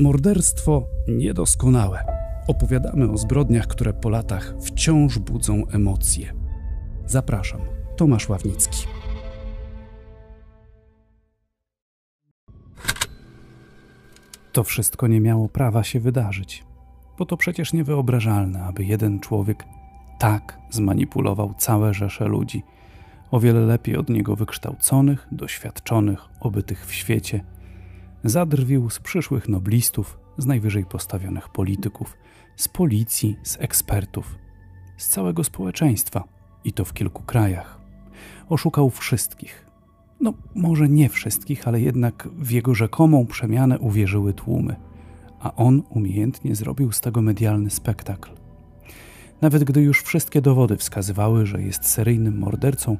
Morderstwo niedoskonałe. Opowiadamy o zbrodniach, które po latach wciąż budzą emocje. Zapraszam, Tomasz Ławnicki. To wszystko nie miało prawa się wydarzyć, bo to przecież niewyobrażalne, aby jeden człowiek tak zmanipulował całe rzesze ludzi, o wiele lepiej od niego wykształconych, doświadczonych, obytych w świecie. Zadrwił z przyszłych noblistów, z najwyżej postawionych polityków, z policji, z ekspertów, z całego społeczeństwa i to w kilku krajach. Oszukał wszystkich. No, może nie wszystkich, ale jednak w jego rzekomą przemianę uwierzyły tłumy, a on umiejętnie zrobił z tego medialny spektakl. Nawet gdy już wszystkie dowody wskazywały, że jest seryjnym mordercą,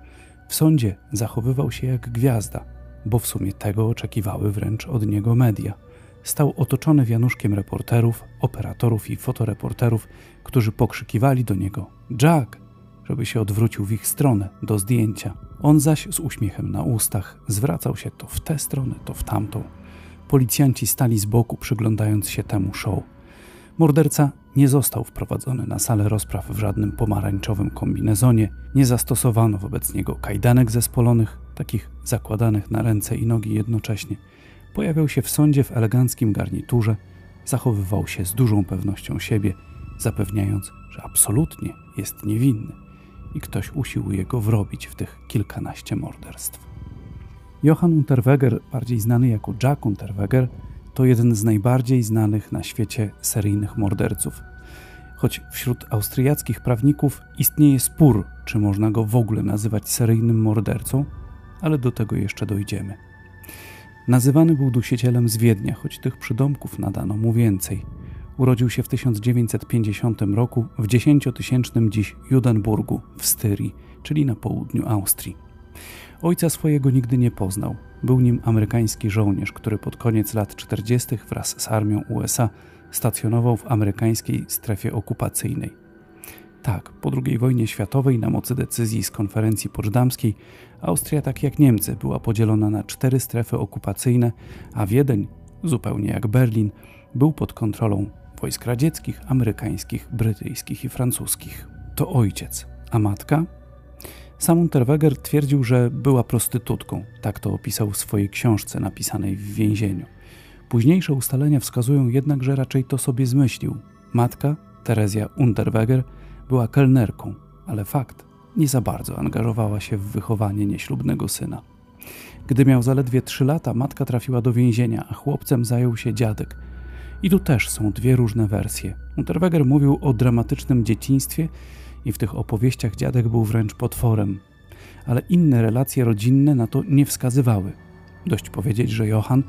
w sądzie zachowywał się jak gwiazda, bo w sumie tego oczekiwały wręcz od niego media. Stał otoczony wianuszkiem reporterów, operatorów i fotoreporterów, którzy pokrzykiwali do niego: Jack! żeby się odwrócił w ich stronę do zdjęcia. On zaś z uśmiechem na ustach zwracał się to w tę stronę, to w tamtą. Policjanci stali z boku, przyglądając się temu show. Morderca nie został wprowadzony na salę rozpraw w żadnym pomarańczowym kombinezonie, nie zastosowano wobec niego kajdanek zespolonych, takich zakładanych na ręce i nogi jednocześnie. Pojawiał się w sądzie w eleganckim garniturze, zachowywał się z dużą pewnością siebie, zapewniając, że absolutnie jest niewinny i ktoś usiłuje go wrobić w tych kilkanaście morderstw. Johann Unterweger, bardziej znany jako Jack Unterweger, to jeden z najbardziej znanych na świecie seryjnych morderców. Choć wśród austriackich prawników istnieje spór, czy można go w ogóle nazywać seryjnym mordercą, ale do tego jeszcze dojdziemy. Nazywany był dusicielem z Wiednia, choć tych przydomków nadano mu więcej. Urodził się w 1950 roku w dziesięciotysięcznym dziś Judenburgu w Styrii, czyli na południu Austrii. Ojca swojego nigdy nie poznał. Był nim amerykański żołnierz, który pod koniec lat 40. wraz z armią USA stacjonował w amerykańskiej strefie okupacyjnej. Tak, po II wojnie światowej na mocy decyzji z konferencji poczdamskiej Austria, tak jak Niemcy, była podzielona na cztery strefy okupacyjne, a Wiedeń, zupełnie jak Berlin, był pod kontrolą wojsk radzieckich, amerykańskich, brytyjskich i francuskich. To ojciec, a matka sam Unterweger twierdził, że była prostytutką, tak to opisał w swojej książce napisanej w więzieniu. Późniejsze ustalenia wskazują jednak, że raczej to sobie zmyślił. Matka, Terezja Unterweger, była kelnerką, ale fakt, nie za bardzo angażowała się w wychowanie nieślubnego syna. Gdy miał zaledwie trzy lata, matka trafiła do więzienia, a chłopcem zajął się dziadek. I tu też są dwie różne wersje. Unterweger mówił o dramatycznym dzieciństwie i w tych opowieściach dziadek był wręcz potworem, ale inne relacje rodzinne na to nie wskazywały. Dość powiedzieć, że Johann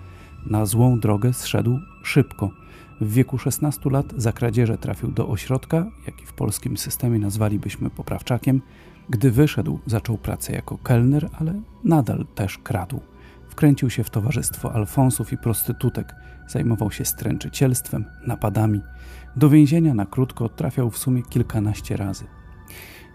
na złą drogę zszedł szybko. W wieku 16 lat za kradzieże trafił do ośrodka, jaki w polskim systemie nazwalibyśmy poprawczakiem. Gdy wyszedł, zaczął pracę jako kelner, ale nadal też kradł. Wkręcił się w towarzystwo alfonsów i prostytutek, zajmował się stręczycielstwem, napadami. Do więzienia na krótko trafiał w sumie kilkanaście razy.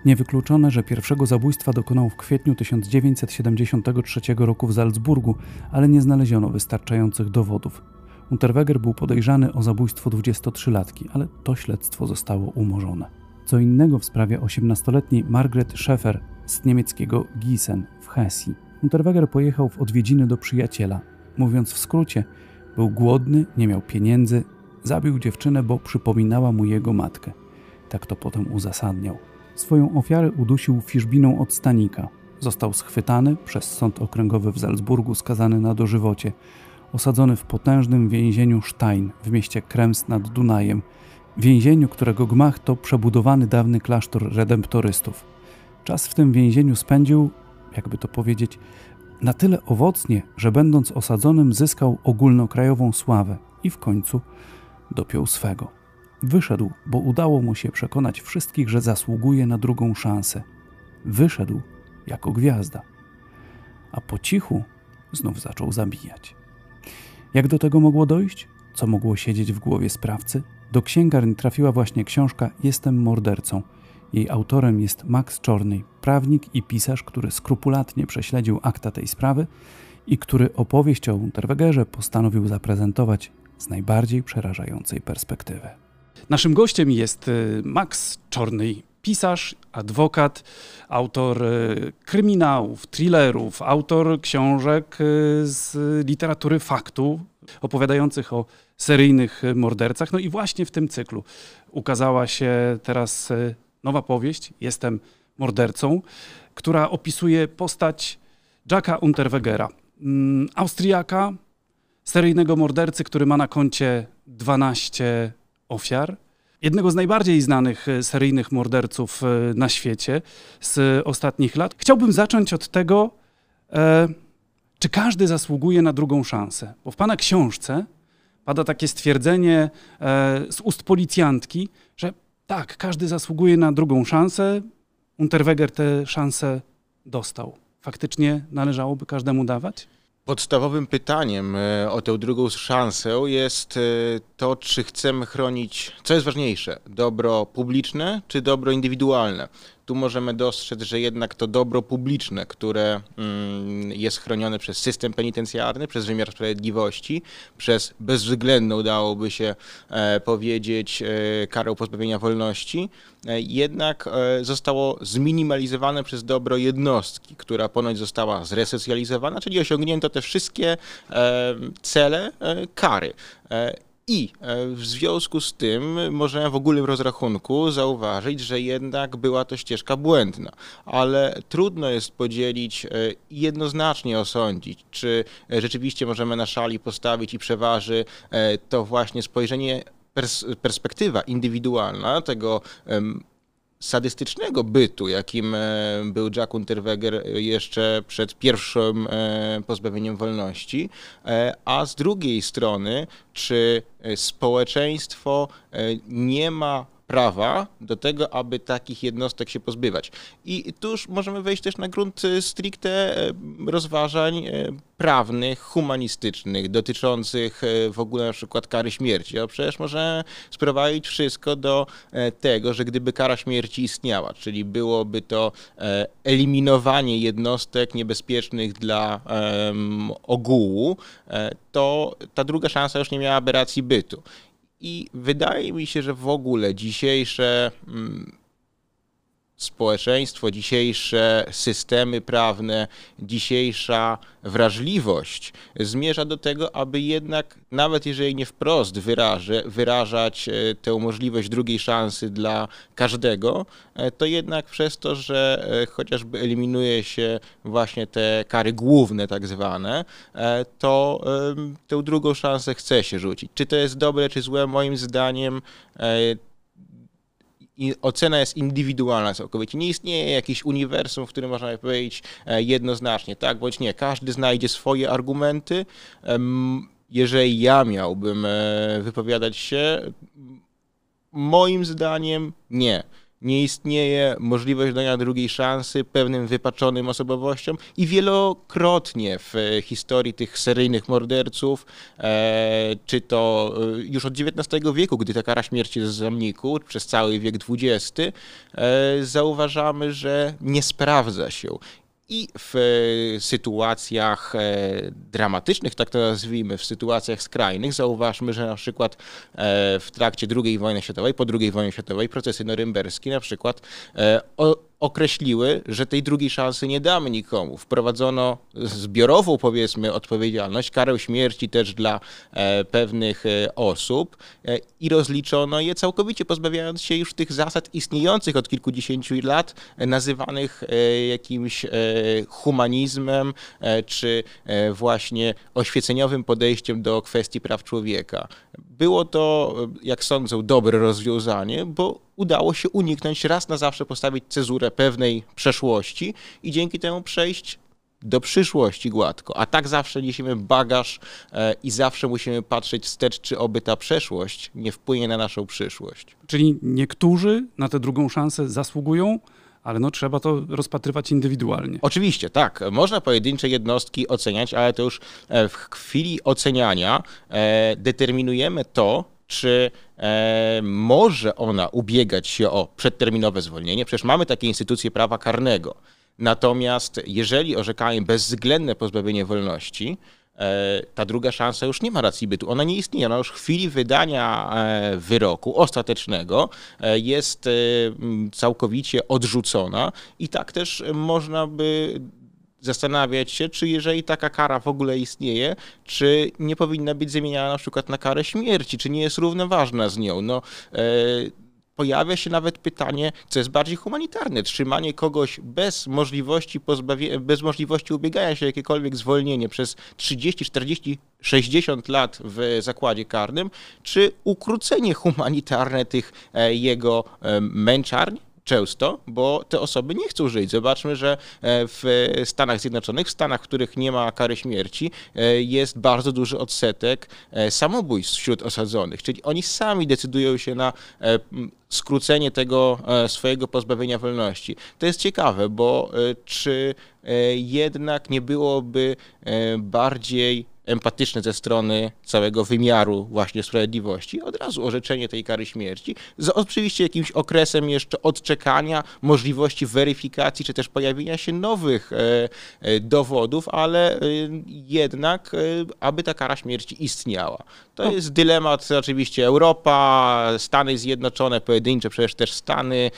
Niewykluczone, że pierwszego zabójstwa dokonał w kwietniu 1973 roku w Salzburgu, ale nie znaleziono wystarczających dowodów. Unterweger był podejrzany o zabójstwo 23-latki, ale to śledztwo zostało umorzone. Co innego w sprawie 18-letniej Margaret Schäfer z niemieckiego Gießen w Hesji. Unterweger pojechał w odwiedziny do przyjaciela. Mówiąc w skrócie, był głodny, nie miał pieniędzy, zabił dziewczynę, bo przypominała mu jego matkę. Tak to potem uzasadniał. Swoją ofiarę udusił fiszbiną od stanika. Został schwytany przez sąd okręgowy w Salzburgu, skazany na dożywocie. Osadzony w potężnym więzieniu Stein w mieście Krems nad Dunajem. Więzieniu, którego gmach to przebudowany dawny klasztor redemptorystów. Czas w tym więzieniu spędził, jakby to powiedzieć, na tyle owocnie, że będąc osadzonym zyskał ogólnokrajową sławę i w końcu dopiął swego. Wyszedł, bo udało mu się przekonać wszystkich, że zasługuje na drugą szansę. Wyszedł jako gwiazda. A po cichu znów zaczął zabijać. Jak do tego mogło dojść? Co mogło siedzieć w głowie sprawcy? Do księgarni trafiła właśnie książka Jestem mordercą. Jej autorem jest Max Czorny, prawnik i pisarz, który skrupulatnie prześledził akta tej sprawy i który opowieść o Unterwegerze postanowił zaprezentować z najbardziej przerażającej perspektywy. Naszym gościem jest y, Max Czorny, pisarz, adwokat, autor y, kryminałów, thrillerów, autor książek y, z literatury faktu, opowiadających o seryjnych mordercach. No i właśnie w tym cyklu ukazała się teraz nowa powieść, Jestem mordercą, która opisuje postać Jacka Unterwegera, mm, Austriaka, seryjnego mordercy, który ma na koncie 12 ofiar. Jednego z najbardziej znanych e, seryjnych morderców e, na świecie z ostatnich lat. Chciałbym zacząć od tego, e, czy każdy zasługuje na drugą szansę. Bo w pana książce pada takie stwierdzenie e, z ust policjantki, że tak, każdy zasługuje na drugą szansę. Unterweger tę szansę dostał. Faktycznie należałoby każdemu dawać? Podstawowym pytaniem e, o tę drugą szansę jest e, to, czy chcemy chronić, co jest ważniejsze, dobro publiczne czy dobro indywidualne tu możemy dostrzec, że jednak to dobro publiczne, które mm, jest chronione przez system penitencjarny, przez wymiar sprawiedliwości, przez bezwzględną, dałoby się e, powiedzieć, e, karę pozbawienia wolności, e, jednak zostało zminimalizowane przez dobro jednostki, która ponoć została zresocjalizowana, czyli osiągnięto te wszystkie cele kary. I e, w związku z tym możemy w ogólnym rozrachunku zauważyć, że jednak była to ścieżka błędna, ale trudno jest podzielić e, i jednoznacznie osądzić, czy rzeczywiście możemy na szali postawić i przeważy e, to właśnie spojrzenie, perspektywa indywidualna tego sadystycznego bytu, jakim e, był Jack Unterweger jeszcze przed pierwszym e, pozbawieniem wolności, e, a z drugiej strony, czy społeczeństwo nie ma prawa do tego, aby takich jednostek się pozbywać. I tu już możemy wejść też na grunt e, stricte e, rozważań e, prawnych, humanistycznych, dotyczących w ogóle na przykład kary śmierci. A przecież możemy sprowadzić wszystko do tego, że gdyby kara śmierci istniała, czyli byłoby to eliminowanie jednostek niebezpiecznych dla ogółu, to ta druga szansa już nie miałaby racji bytu. I wydaje mi się, że w ogóle dzisiejsze mm, społeczeństwo, dzisiejsze systemy prawne, dzisiejsza wrażliwość zmierza do tego, aby jednak, nawet jeżeli nie wprost wyrażać e, tę możliwość drugiej szansy dla każdego, e, to jednak przez to, że e, chociażby eliminuje się właśnie te kary główne, tak zwane, to tę drugą szansę chce się rzucić. Czy to jest dobre, czy złe, moim zdaniem ocena jest indywidualna całkowicie. Nie istnieje jakiś uniwersum, w którym można powiedzieć e, jednoznacznie tak bądź nie. Każdy znajdzie swoje argumenty. Jeżeli ja miałbym e, wypowiadać się, moim zdaniem nie nie istnieje możliwość dania drugiej szansy pewnym wypaczonym osobowościom i wielokrotnie w historii tych seryjnych morderców, e, czy to e, już od XIX wieku, gdy ta kara śmierci jest w zamniku, przez cały wiek XX, e, zauważamy, że nie sprawdza się i w e, sytuacjach e, dramatycznych, tak to nazwijmy, w sytuacjach skrajnych, zauważmy, że na przykład e, w trakcie II wojny światowej, po II wojnie światowej, procesy norymberskie na przykład określiły, że tej drugiej szansy nie damy nikomu. Wprowadzono zbiorową, powiedzmy, odpowiedzialność, karę śmierci też dla e, pewnych e, osób e, i rozliczono je całkowicie, pozbawiając się już tych zasad istniejących od kilkudziesięciu lat, nazywanych jakimś humanizmem czy właśnie oświeceniowym podejściem do kwestii praw człowieka. Było to, jak sądzę, dobre rozwiązanie, bo udało się uniknąć raz na zawsze postawić cezurę pewnej przeszłości i dzięki temu przejść do przyszłości gładko. A tak zawsze niesiemy bagaż e, i zawsze musimy patrzeć wstecz, czy oby ta przeszłość nie wpłynie na naszą przyszłość. Czyli niektórzy na tę drugą szansę zasługują, ale no trzeba to rozpatrywać indywidualnie. Oczywiście, tak. Można pojedyncze jednostki oceniać, ale to już e, w chwili oceniania e, determinujemy to, czy e, może ona ubiegać się o przedterminowe zwolnienie. Przecież mamy takie instytucje prawa karnego. Natomiast jeżeli orzekamy bezwzględne pozbawienie wolności, ta druga szansa już nie ma racji bytu. Ona nie istnieje. Ona już w chwili wydania wyroku ostatecznego jest całkowicie odrzucona i tak też można by zastanawiać się, czy jeżeli taka kara w ogóle istnieje, czy nie powinna być zamieniana na przykład na karę śmierci, czy nie jest równoważna z nią. No, e, pojawia się nawet pytanie, co jest bardziej humanitarne, trzymanie kogoś bez możliwości, pozbawie, bez możliwości ubiegania się jakiekolwiek zwolnienie przez 30, 40, 60 lat w zakładzie karnym, czy ukrócenie humanitarne tych e, jego e, męczarni, często, bo te osoby nie chcą żyć. Zobaczmy, że e, w Stanach Zjednoczonych, w Stanach, w których nie ma kary śmierci, e, jest bardzo duży odsetek e, samobójstw wśród osadzonych, czyli oni sami decydują się na skrócenie tego swojego pozbawienia wolności. To jest ciekawe, bo czy jednak nie byłoby bardziej empatyczne ze strony całego wymiaru właśnie sprawiedliwości, od razu orzeczenie tej kary śmierci, z oczywiście jakimś okresem jeszcze odczekania, możliwości weryfikacji, czy też pojawienia się nowych e, e, dowodów, ale e, jednak, aby ta kara śmierci istniała. To no. jest dylemat oczywiście Europa, Stany Zjednoczone, pojedyncze przecież też Stany,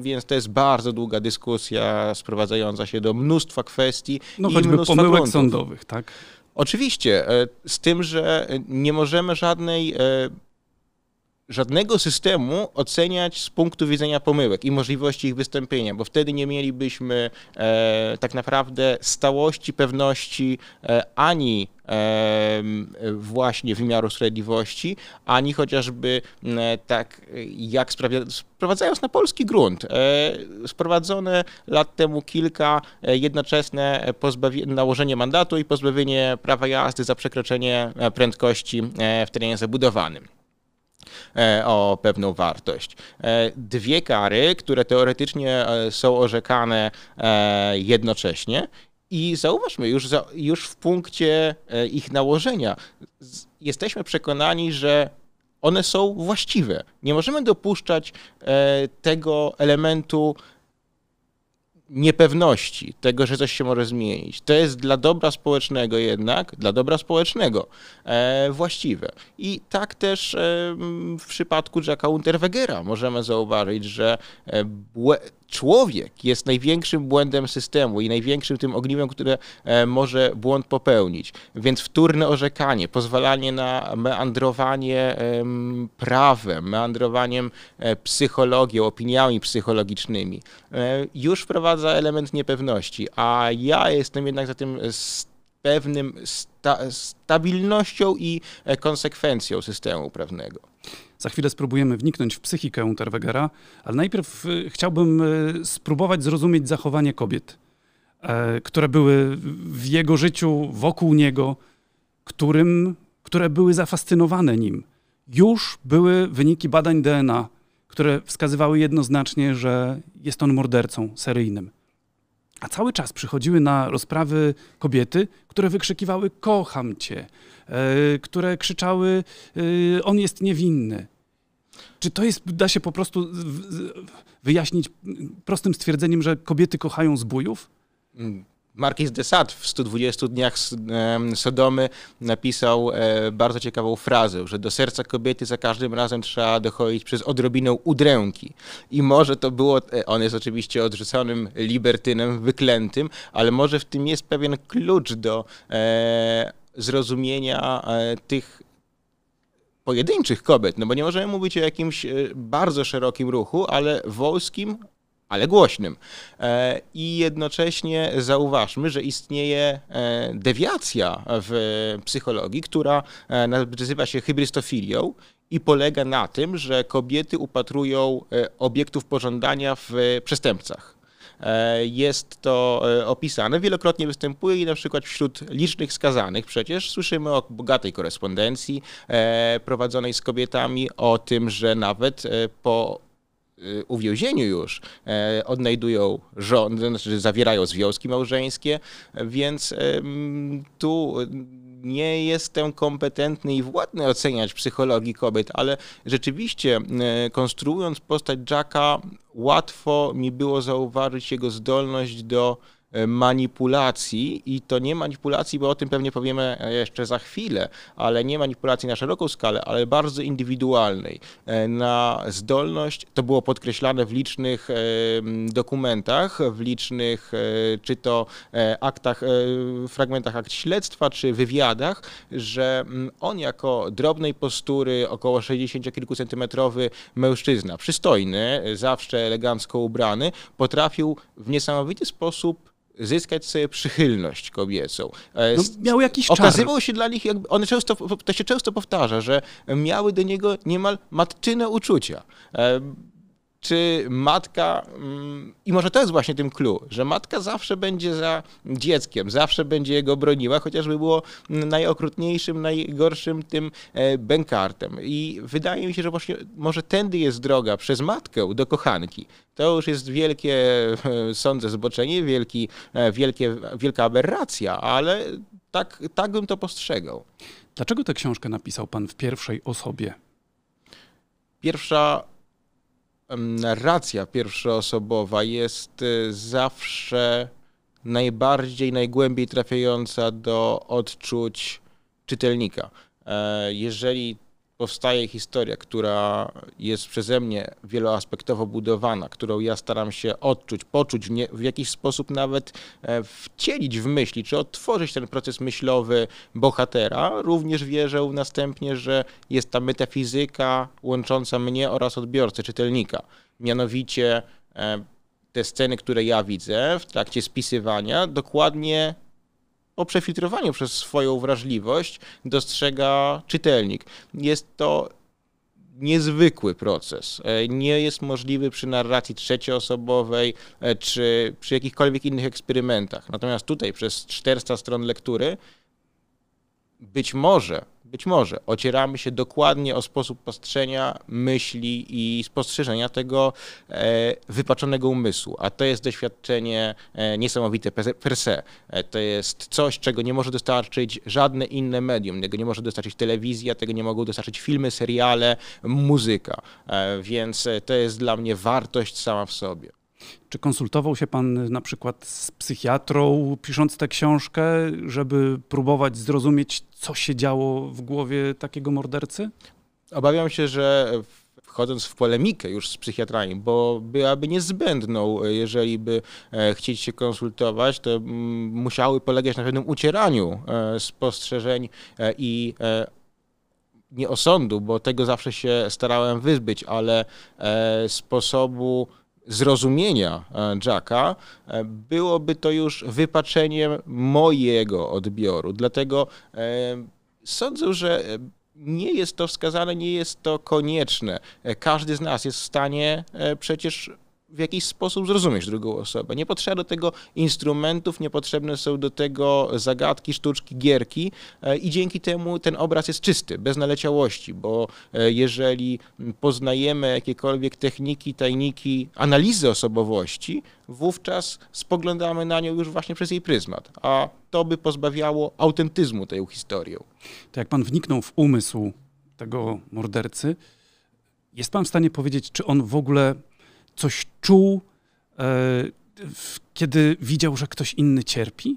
więc to jest bardzo długa dyskusja sprowadzająca się do mnóstwa kwestii. No choćby pomyłek gruntów. sądowych, tak? Oczywiście, e, z tym, że nie możemy żadnej, e, żadnego systemu oceniać z punktu widzenia pomyłek i możliwości ich wystąpienia, bo wtedy nie mielibyśmy e, tak naprawdę stałości, pewności ani właśnie wymiaru sprawiedliwości, ani chociażby tak jak sprowadzając na polski grunt. E, sprowadzone lat temu kilka e, jednoczesne nałożenie mandatu i pozbawienie prawa jazdy za przekroczenie e, prędkości w terenie zabudowanym o pewną wartość. Dwie kary, które teoretycznie są orzekane jednocześnie i zauważmy, już, za, już w punkcie e, ich nałożenia jesteśmy przekonani, że one są właściwe. Nie możemy dopuszczać e, tego elementu niepewności, tego, że coś się może zmienić. To jest dla dobra społecznego jednak, dla dobra społecznego e, właściwe. I tak też e, w przypadku Jacka Unterwegera możemy zauważyć, że e, człowiek jest największym błędem systemu i największym tym ogniwem, które e, może błąd popełnić. Więc wtórne orzekanie, pozwalanie na meandrowanie prawem, meandrowaniem e, psychologią, opiniami psychologicznymi, e, już wprowadza element niepewności, a ja jestem jednak za tym pewnym sta stabilnością i konsekwencją systemu prawnego. Za chwilę spróbujemy wniknąć w psychikę Unterwegera, ale najpierw y, chciałbym y, spróbować zrozumieć zachowanie kobiet, e, które były w jego życiu, wokół niego, którym, które były zafascynowane nim. Już były wyniki badań DNA, które wskazywały jednoznacznie, że jest on mordercą seryjnym. A cały czas przychodziły na rozprawy kobiety, które wykrzykiwały: Kocham cię, e, które krzyczały: e, On jest niewinny. Czy to jest, da się po prostu wyjaśnić prostym stwierdzeniem, że kobiety kochają zbójów? Marquis de Sade w 120 dniach Sodomy napisał e, bardzo ciekawą frazę, że do serca kobiety za każdym razem trzeba dochodzić przez odrobinę udręki. I może to było, e, on jest oczywiście odrzuconym libertynem, wyklętym, ale może w tym jest pewien klucz do e, zrozumienia tych pojedynczych kobiet, no bo nie możemy mówić o jakimś bardzo szerokim ruchu, ale wąskim, ale głośnym. E, I jednocześnie zauważmy, że istnieje e, dewiacja w psychologii, która nazywa się hybrystofilią i polega na tym, że kobiety upatrują obiektów pożądania w przestępcach. E, jest to e, opisane, wielokrotnie występuje i na przykład wśród licznych skazanych przecież słyszymy o bogatej korespondencji e, prowadzonej z kobietami, o tym, że nawet po uwięzieniu już odnajdują żony, znaczy zawierają związki małżeńskie, więc tu nie jestem kompetentny i władny oceniać psychologii kobiet, ale rzeczywiście e, konstruując postać Jacka, łatwo mi było zauważyć jego zdolność do e, manipulacji i to nie manipulacji, bo o tym pewnie powiemy jeszcze za chwilę, ale nie manipulacji na szeroką skalę, ale bardzo indywidualnej, na zdolność, to było podkreślane w licznych dokumentach, w licznych czy to aktach, fragmentach akt śledztwa, czy wywiadach, że on jako drobnej postury, około 60 kilku centymetrowy mężczyzna, przystojny, zawsze elegancko ubrany, potrafił w niesamowity sposób zyskać sobie przychylność kobiecą. E, no, miał jakiś czar. Okazywał się dla nich, jakby one często, to się często powtarza, że miały do niego niemal matczyne uczucia. Czy matka, mm, i może to jest właśnie tym clue, że matka zawsze będzie za dzieckiem, zawsze będzie jego broniła, chociażby było najokrutniejszym, najgorszym tym e, bękartem. I wydaje mi się, że właśnie może tędy jest droga przez matkę do kochanki. To już jest wielkie, e, sądzę, zboczenie, wielki, e, wielkie, wielka aberracja, ale tak, tak bym to postrzegał. Dlaczego tę książkę napisał pan w pierwszej osobie? Pierwsza narracja pierwszoosobowa jest y, zawsze najbardziej, najgłębiej trafiająca do odczuć czytelnika. E, jeżeli powstaje historia, która jest przeze mnie wieloaspektowo budowana, którą ja staram się odczuć, poczuć, w jakiś sposób nawet e, wcielić w myśli, czy odtworzyć ten proces myślowy bohatera, również wierzę następnie, że jest ta metafizyka łącząca mnie oraz odbiorcę, czytelnika. Mianowicie e, te sceny, które ja widzę w trakcie spisywania, dokładnie po przefiltrowaniu przez swoją wrażliwość dostrzega czytelnik. Jest to niezwykły proces. E, nie jest możliwy przy narracji trzecioosobowej e, czy przy jakichkolwiek innych eksperymentach. Natomiast tutaj przez 400 stron lektury być może być może ocieramy się dokładnie o sposób postrzenia myśli i spostrzeżenia tego e, wypaczonego umysłu, a to jest doświadczenie e, niesamowite per se. E, to jest coś, czego nie może dostarczyć żadne inne medium, tego nie może dostarczyć telewizja, tego nie mogą dostarczyć filmy, seriale, muzyka, więc to jest dla mnie wartość sama w sobie. Czy konsultował się pan na przykład z psychiatrą, pisząc tę książkę, żeby próbować zrozumieć, co się działo w głowie takiego mordercy? Obawiam się, że wchodząc w polemikę już z psychiatrami, bo byłaby niezbędną, jeżeli by e, chcieć się konsultować, to mm, musiały polegać na pewnym ucieraniu e, spostrzeżeń e, i nie osądu, bo tego zawsze się starałem wyzbyć, ale sposobu zrozumienia e, Jacka, e, byłoby to już wypaczeniem mojego odbioru. Dlatego e, sądzę, że nie jest to wskazane, nie jest to konieczne. Każdy z nas jest w stanie przecież w jakiś sposób zrozumieć drugą osobę. Nie potrzeba do tego instrumentów, nie potrzebne są do tego zagadki, sztuczki, gierki e, i dzięki temu ten obraz jest czysty, bez naleciałości, bo e, jeżeli poznajemy jakiekolwiek techniki, tajniki analizy osobowości, wówczas spoglądamy na nią już właśnie przez jej pryzmat, a to by pozbawiało autentyzmu tej historią. To jak pan wniknął w umysł tego mordercy, jest pan w stanie powiedzieć, czy on w ogóle coś czuł, e, kiedy widział, że ktoś inny cierpi?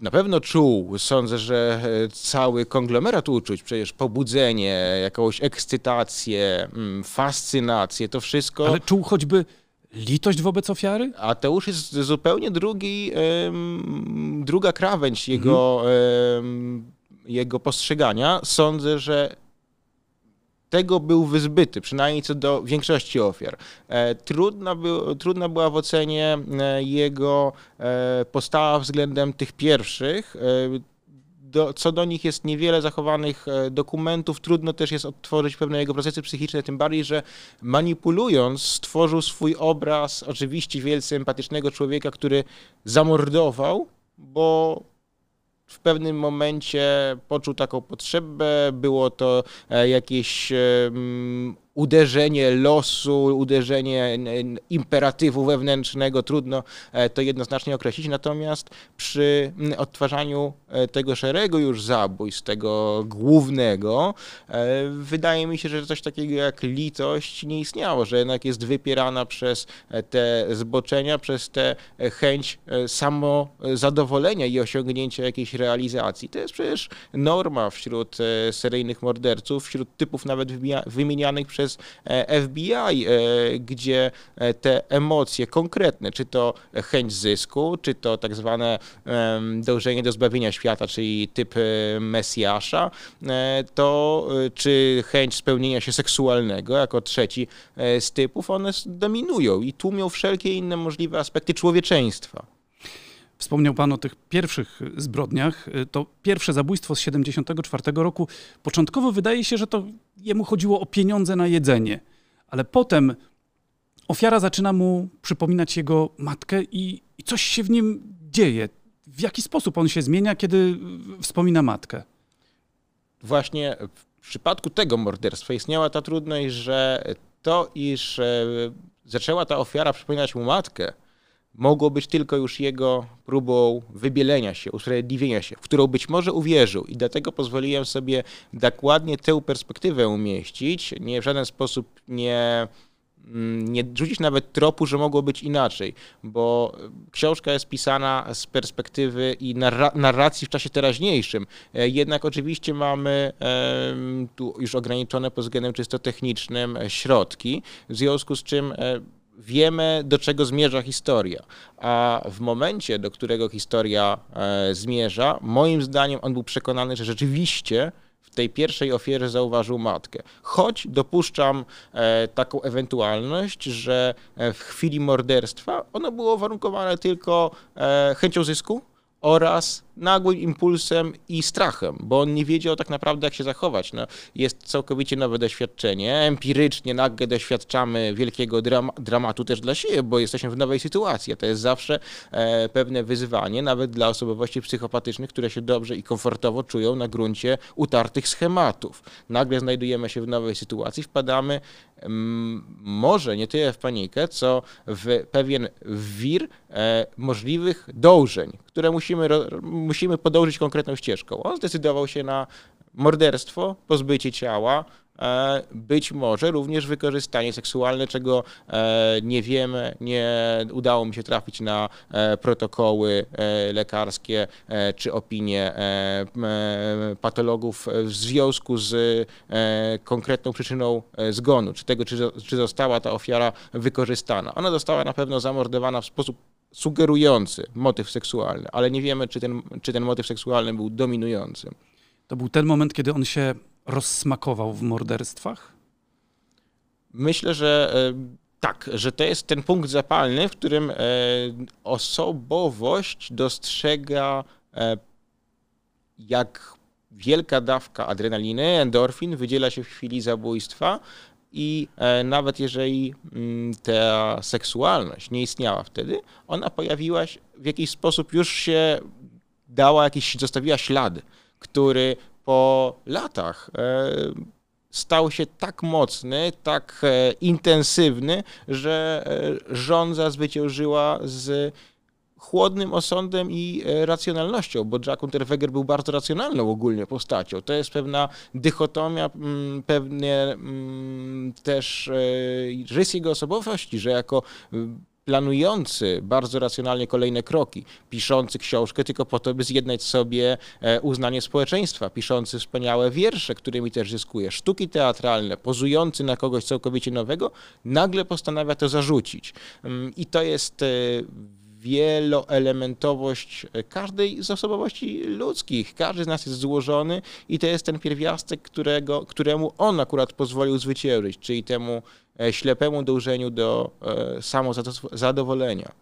Na pewno czuł, sądzę, że e, cały konglomerat uczuć, przecież pobudzenie, jakąś ekscytację, mm, fascynację, to wszystko. Ale czuł choćby litość wobec ofiary? A to już jest zupełnie drugi, druga krawędź jego, mhm. jego postrzegania. Sądzę, że tego był wyzbyty, przynajmniej co do większości ofiar. E, trudna, trudna była w ocenie e, jego e, postawa względem tych pierwszych. Do, co do nich jest niewiele zachowanych dokumentów, trudno też jest odtworzyć pewne jego procesy psychiczne, tym bardziej, że manipulując stworzył swój obraz oczywiście wielce empatycznego człowieka, który zamordował, bo w pewnym momencie poczuł taką potrzebę, było to e, jakieś uderzenie losu, uderzenie imperatywu wewnętrznego, trudno e, to jednoznacznie określić. Natomiast przy odtwarzaniu e, tego szeregu już zabójstw, tego głównego, e, wydaje mi się, że coś takiego jak litość nie istniało, że jednak jest wypierana przez te zboczenia, przez tę chęć samozadowolenia i osiągnięcia jakiejś realizacji. To jest przecież norma wśród seryjnych morderców, wśród typów nawet wymienianych przez przez e, FBI, e, gdzie e, te emocje konkretne, czy to chęć zysku, czy to tak zwane dążenie do zbawienia świata, czyli typ Mesjasza, to czy chęć spełnienia się seksualnego jako trzeci z typów, one dominują i tłumią wszelkie inne możliwe aspekty człowieczeństwa. Wspomniał Pan o tych pierwszych zbrodniach. To pierwsze zabójstwo z 1974 roku. Początkowo wydaje się, że to jemu chodziło o pieniądze na jedzenie, ale potem ofiara zaczyna mu przypominać jego matkę i, i coś się w nim dzieje. W jaki sposób on się zmienia, kiedy wspomina matkę? Właśnie w przypadku tego morderstwa istniała ta trudność, że to, iż e, zaczęła ta ofiara przypominać mu matkę, mogło być tylko już jego próbą wybielenia się, usprawiedliwienia się, w którą być może uwierzył i dlatego pozwoliłem sobie dokładnie tę perspektywę umieścić, nie w żaden sposób nie mm, nie rzucić nawet tropu, że mogło być inaczej, bo książka jest pisana z perspektywy i narracji w czasie teraźniejszym. E, jednak oczywiście mamy tu już ograniczone pod względem czysto technicznym środki, w związku z czym e, wiemy, do czego zmierza historia. A w momencie, do którego historia e, zmierza, moim zdaniem on był przekonany, że rzeczywiście w tej pierwszej ofierze zauważył matkę. Choć dopuszczam e, taką ewentualność, że e, w chwili morderstwa ono było warunkowane tylko chęcią zysku, oraz nagłym impulsem i strachem, bo on nie wiedział tak naprawdę, jak się zachować. No, jest całkowicie nowe doświadczenie. Empirycznie nagle doświadczamy wielkiego dramatu też dla siebie, bo jesteśmy w nowej sytuacji. To jest zawsze e, pewne wyzwanie, nawet dla osobowości psychopatycznych, które się dobrze i komfortowo czują na gruncie utartych schematów. Nagle znajdujemy się w nowej sytuacji, wpadamy może nie tyle w panikę, co w pewien wir e, możliwych dążeń, które musimy, musimy podążyć konkretną ścieżką. On zdecydował się na morderstwo, pozbycie ciała, E, być może również wykorzystanie seksualne, czego e, nie wiemy, nie udało mi się trafić na e, protokoły lekarskie czy opinie patologów w związku z konkretną przyczyną zgonu, czy tego, czy została ta ofiara wykorzystana. Ona została na pewno zamordowana w sposób sugerujący motyw seksualny, ale nie wiemy, czy ten, czy ten motyw seksualny był dominujący. To był ten moment, kiedy on się rozsmakował w morderstwach? Myślę, że e, tak, że to jest ten punkt zapalny, w którym e, osobowość dostrzega, e, jak wielka dawka adrenaliny, endorfin wydziela się w chwili zabójstwa. I nawet jeżeli mm, ta seksualność nie istniała wtedy, ona pojawiła się w jakiś sposób, już się dała jakiś, zostawiła ślad, który po latach e, stał się tak mocny, tak e, intensywny, że e, żądza zwyciężyła z chłodnym osądem i racjonalnością, bo Jack Unterweger był bardzo racjonalną ogólnie postacią. To jest pewna dychotomia, mm, pewnie mm, też rys jego osobowości, że jako planujący bardzo racjonalnie kolejne kroki, piszący książkę tylko po to, by zjednać sobie e, uznanie społeczeństwa, piszący wspaniałe wiersze, którymi też zyskuje, sztuki teatralne, pozujący na kogoś całkowicie nowego, nagle postanawia to zarzucić. Mm, I to jest e, wieloelementowość każdej z osobowości ludzkich. Każdy z nas jest złożony i to jest ten pierwiastek, którego, któremu on akurat pozwolił zwyciężyć, czyli temu e, ślepemu dążeniu do e, samozadowolenia.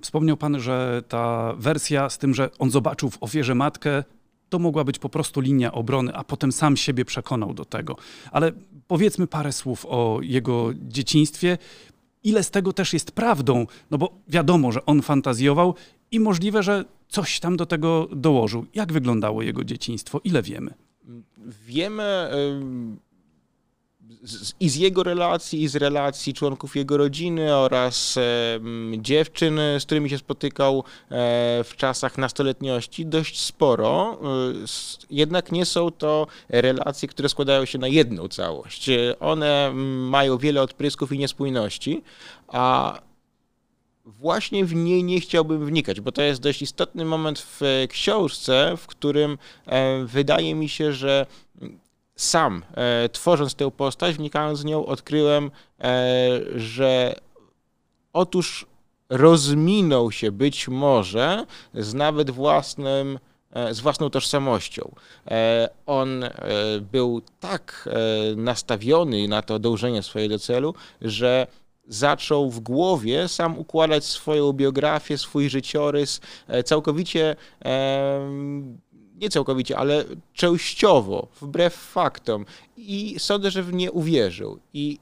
Wspomniał pan, że ta wersja z tym, że on zobaczył w ofierze matkę, to mogła być po prostu linia obrony, a potem sam siebie przekonał do tego. Ale powiedzmy parę słów o jego dzieciństwie ile z tego też jest prawdą, no bo wiadomo, że on fantazjował i możliwe, że coś tam do tego dołożył. Jak wyglądało jego dzieciństwo? Ile wiemy? Wiemy z, i z jego relacji, i z relacji członków jego rodziny oraz e, dziewczyn, z którymi się spotykał e, w czasach nastoletniości, dość sporo. E, jednak nie są to relacje, które składają się na jedną całość. One mają wiele odprysków i niespójności, a właśnie w niej nie chciałbym wnikać, bo to jest dość istotny moment w książce, w którym wydaje mi się, że sam e, tworząc tę postać, wnikając w nią, odkryłem, e, że otóż rozminął się być może z nawet własnym, e, z własną tożsamością. E, on e, był tak e, nastawiony na to dążenie swojego celu, że zaczął w głowie sam układać swoją biografię, swój życiorys, całkowicie nie całkowicie, ale częściowo, wbrew faktom. I sądzę, że w nie uwierzył. I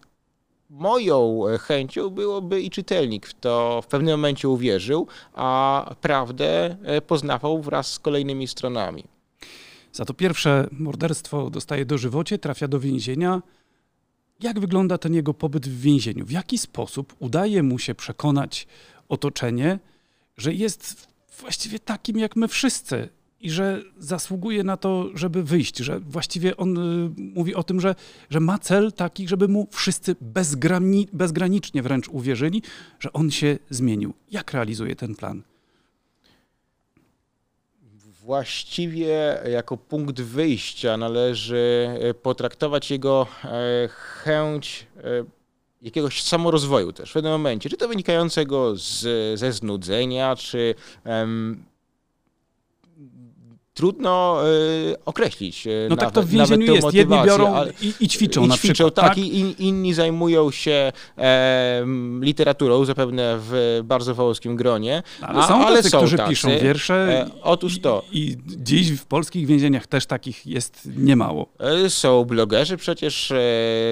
moją chęcią byłoby i czytelnik w to w pewnym momencie uwierzył, a prawdę e, poznawał wraz z kolejnymi stronami. Za to pierwsze morderstwo dostaje dożywocie, trafia do więzienia. Jak wygląda ten jego pobyt w więzieniu? W jaki sposób udaje mu się przekonać otoczenie, że jest właściwie takim jak my wszyscy, i że zasługuje na to, żeby wyjść, że właściwie on y, mówi o tym, że, że ma cel taki, żeby mu wszyscy bezgrani, bezgranicznie wręcz uwierzyli, że on się zmienił. Jak realizuje ten plan? Właściwie jako punkt wyjścia należy e, potraktować jego e, chęć e, jakiegoś samorozwoju też w pewnym momencie, czy to wynikającego z, ze znudzenia, czy um, trudno y, określić. Y, no tak to w więzieniu jest. Jedni biorą ale, i, i, ćwiczą i na ćwiczą, przykład, tak, tak? I in, inni zajmują się e, literaturą, zapewne w bardzo wąskim gronie. Ale są ale tacy, są którzy tacy. piszą wiersze. E, otóż to. I, I, dziś w polskich więzieniach też takich jest niemało. E, są blogerzy przecież, e,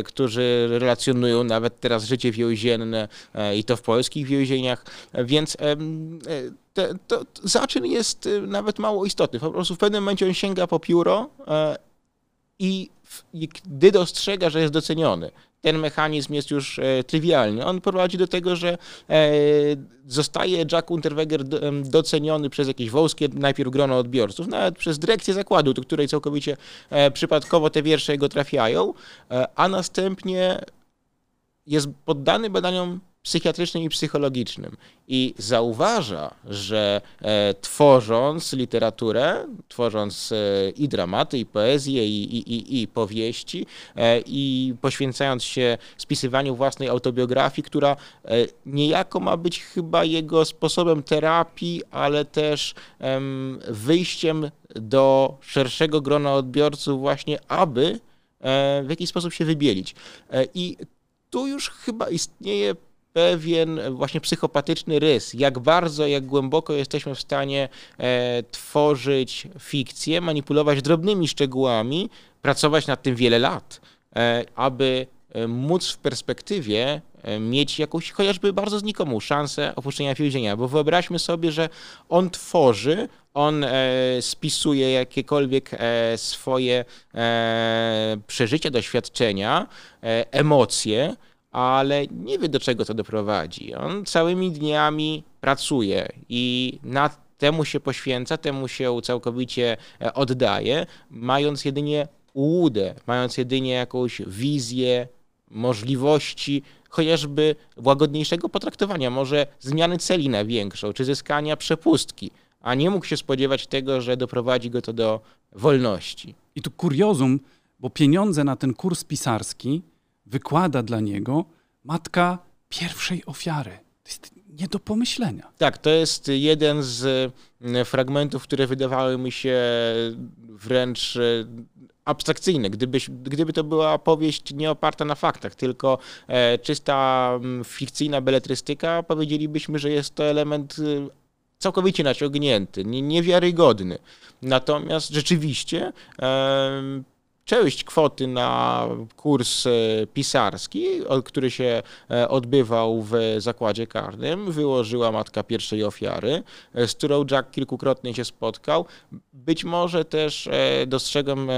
którzy relacjonują nawet teraz życie więzienne e, i to w polskich więzieniach, więc e, te, to, to zaczyn jest y, nawet mało istotny. Po prostu w pewnym momencie on sięga po pióro e, i, i gdy dostrzega, że jest doceniony, ten mechanizm jest już e, trywialny. On prowadzi do tego, że e, zostaje Jack Unterweger doceniony przez jakieś wąskie najpierw grono odbiorców, nawet przez dyrekcję zakładu, do której całkowicie przypadkowo te wiersze jego trafiają, a następnie jest poddany badaniom psychiatrycznym i psychologicznym i zauważa, że e, tworząc literaturę, tworząc e, i dramaty, i poezję, i, i, i powieści, e, i poświęcając się spisywaniu własnej autobiografii, która e, niejako ma być chyba jego sposobem terapii, ale też wyjściem do szerszego grona odbiorców, właśnie aby e, w jakiś sposób się wybielić. E, I tu już chyba istnieje pewien właśnie psychopatyczny rys, jak bardzo, jak głęboko jesteśmy w stanie e, tworzyć fikcję, manipulować drobnymi szczegółami, pracować nad tym wiele lat, e, aby e, móc w perspektywie e, mieć jakąś chociażby bardzo znikomą szansę opuszczenia więzienia, bo wyobraźmy sobie, że on tworzy, on e, spisuje jakiekolwiek swoje przeżycia, doświadczenia, emocje, ale nie wie do czego to doprowadzi. On całymi dniami pracuje i temu się poświęca, temu się całkowicie e, oddaje, mając jedynie ułudę, mając jedynie jakąś wizję możliwości chociażby łagodniejszego potraktowania, może zmiany celi na większą, czy zyskania przepustki, a nie mógł się spodziewać tego, że doprowadzi go to do wolności. I tu kuriozum, bo pieniądze na ten kurs pisarski wykłada dla niego matka pierwszej ofiary. To jest nie do pomyślenia. Tak, to jest jeden z mm, fragmentów, które wydawały mi się wręcz e, abstrakcyjne. Gdybyś, gdyby to była powieść nie oparta na faktach, tylko e, czysta mm, fikcyjna beletrystyka, powiedzielibyśmy, że jest to element e, całkowicie naciągnięty, niewiarygodny. Natomiast rzeczywiście część kwoty na kurs e, pisarski, który się e, odbywał w zakładzie karnym, wyłożyła matka pierwszej ofiary, e, z którą Jack kilkukrotnie się spotkał. Być może też dostrzegam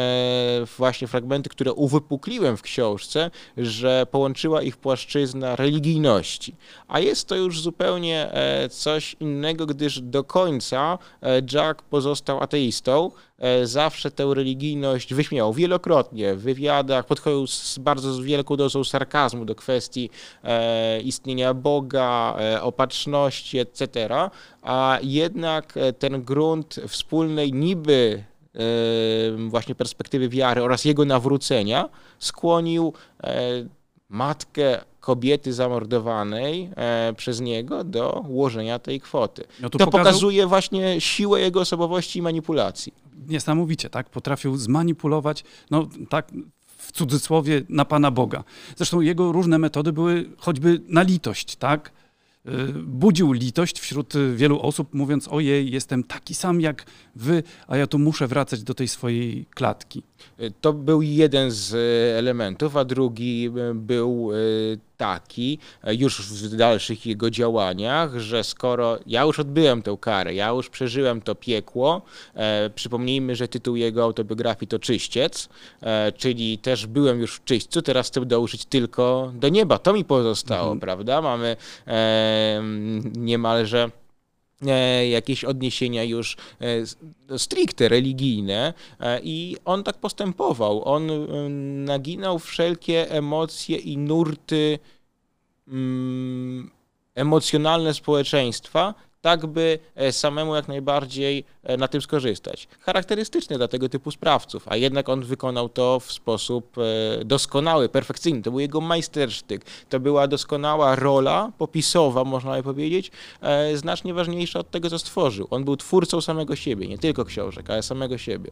właśnie fragmenty, które uwypukliłem w książce, że połączyła ich płaszczyzna religijności. A jest to już zupełnie coś innego, gdyż do końca Jack pozostał ateistą. E, zawsze tę religijność wyśmiał wielokrotnie w wywiadach, podchodził z bardzo wielką dozą sarkazmu do kwestii e, istnienia Boga, e, opatrzności, etc. A jednak ten grunt wspólnej niby właśnie perspektywy wiary oraz jego nawrócenia skłonił matkę kobiety zamordowanej przez niego do ułożenia tej kwoty. No to pokazuje właśnie siłę jego osobowości i manipulacji. Niesamowicie, tak? Potrafił zmanipulować, no tak w cudzysłowie, na Pana Boga. Zresztą jego różne metody były choćby na litość, tak? E, budził litość wśród wielu osób, mówiąc: Ojej, jestem taki sam jak wy, a ja tu muszę wracać do tej swojej klatki. To był jeden z elementów, a drugi był e, taki już w dalszych jego działaniach, że skoro ja już odbyłem tę karę, ja już przeżyłem to piekło, e, przypomnijmy, że tytuł jego autobiografii to Czyściec, e, czyli też byłem już w czyśćcu, teraz chcę dążyć tylko do nieba. To mi pozostało, mhm. prawda? Mamy e, niemalże jakieś odniesienia już e, stricte religijne i on tak postępował. On naginał wszelkie emocje i nurty mm, emocjonalne społeczeństwa, tak by e, samemu jak najbardziej e, na tym skorzystać. Charakterystyczny dla tego typu sprawców, a jednak on wykonał to w sposób e, doskonały, perfekcyjny. To był jego majstersztyk. To była doskonała rola popisowa, można by powiedzieć, znacznie ważniejsza od tego, co stworzył. On był twórcą samego siebie, nie tylko książek, ale samego siebie.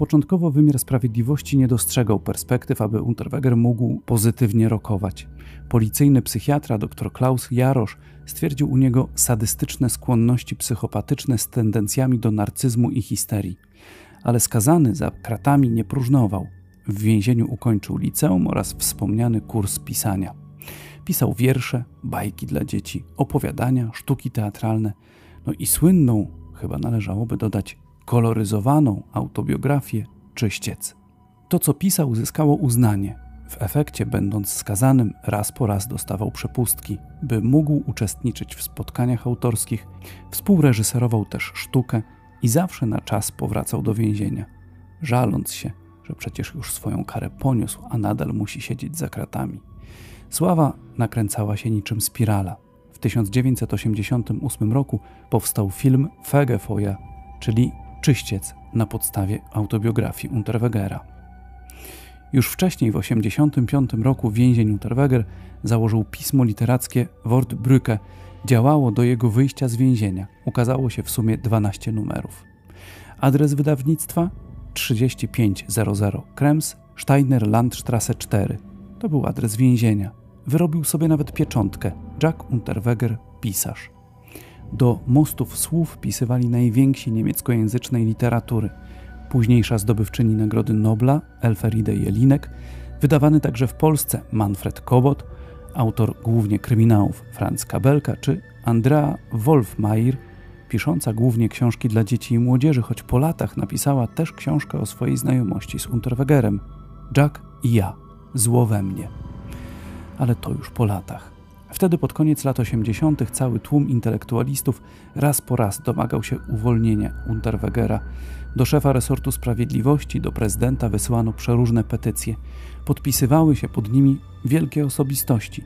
Początkowo wymiar sprawiedliwości nie dostrzegał perspektyw, aby Unterweger mógł pozytywnie rokować. Policyjny psychiatra dr Klaus Jarosz stwierdził u niego sadystyczne skłonności psychopatyczne z tendencjami do narcyzmu i histerii. Ale skazany za kratami nie próżnował. W więzieniu ukończył liceum oraz wspomniany kurs pisania. Pisał wiersze, bajki dla dzieci, opowiadania, sztuki teatralne, no i słynną, chyba należałoby dodać, koloryzowaną autobiografię Czyściec. To, co pisał, zyskało uznanie. W efekcie, będąc skazanym, raz po raz dostawał przepustki, by mógł uczestniczyć w spotkaniach autorskich, współreżyserował też sztukę i zawsze na czas powracał do więzienia, żaląc się, że przecież już swoją karę poniósł, a nadal musi siedzieć za kratami. Sława nakręcała się niczym spirala. W 1988 roku powstał film Fegefeuer, czyli Czyściec na podstawie autobiografii Unterwegera. Już wcześniej, w 1985 roku, więzień Unterweger założył pismo literackie Wortbrücke. Działało do jego wyjścia z więzienia. Ukazało się w sumie 12 numerów. Adres wydawnictwa 3500 Krems, Steiner Landstrasse 4. To był adres więzienia. Wyrobił sobie nawet pieczątkę Jack Unterweger, pisarz. Do mostów słów pisywali najwięksi niemieckojęzycznej literatury. Późniejsza zdobywczyni Nagrody Nobla Elfriede Jelinek, wydawany także w Polsce Manfred Kobot, autor głównie kryminałów Franz Kabelka czy Andrea Wolfmeier, pisząca głównie książki dla dzieci i młodzieży, choć po latach napisała też książkę o swojej znajomości z Unterwegerem. Jack i ja, zło we mnie. Ale to już po latach. Wtedy pod koniec lat 80. cały tłum intelektualistów raz po raz domagał się uwolnienia Unterwegera. Do szefa resortu sprawiedliwości, do prezydenta wysyłano przeróżne petycje. Podpisywały się pod nimi wielkie osobistości.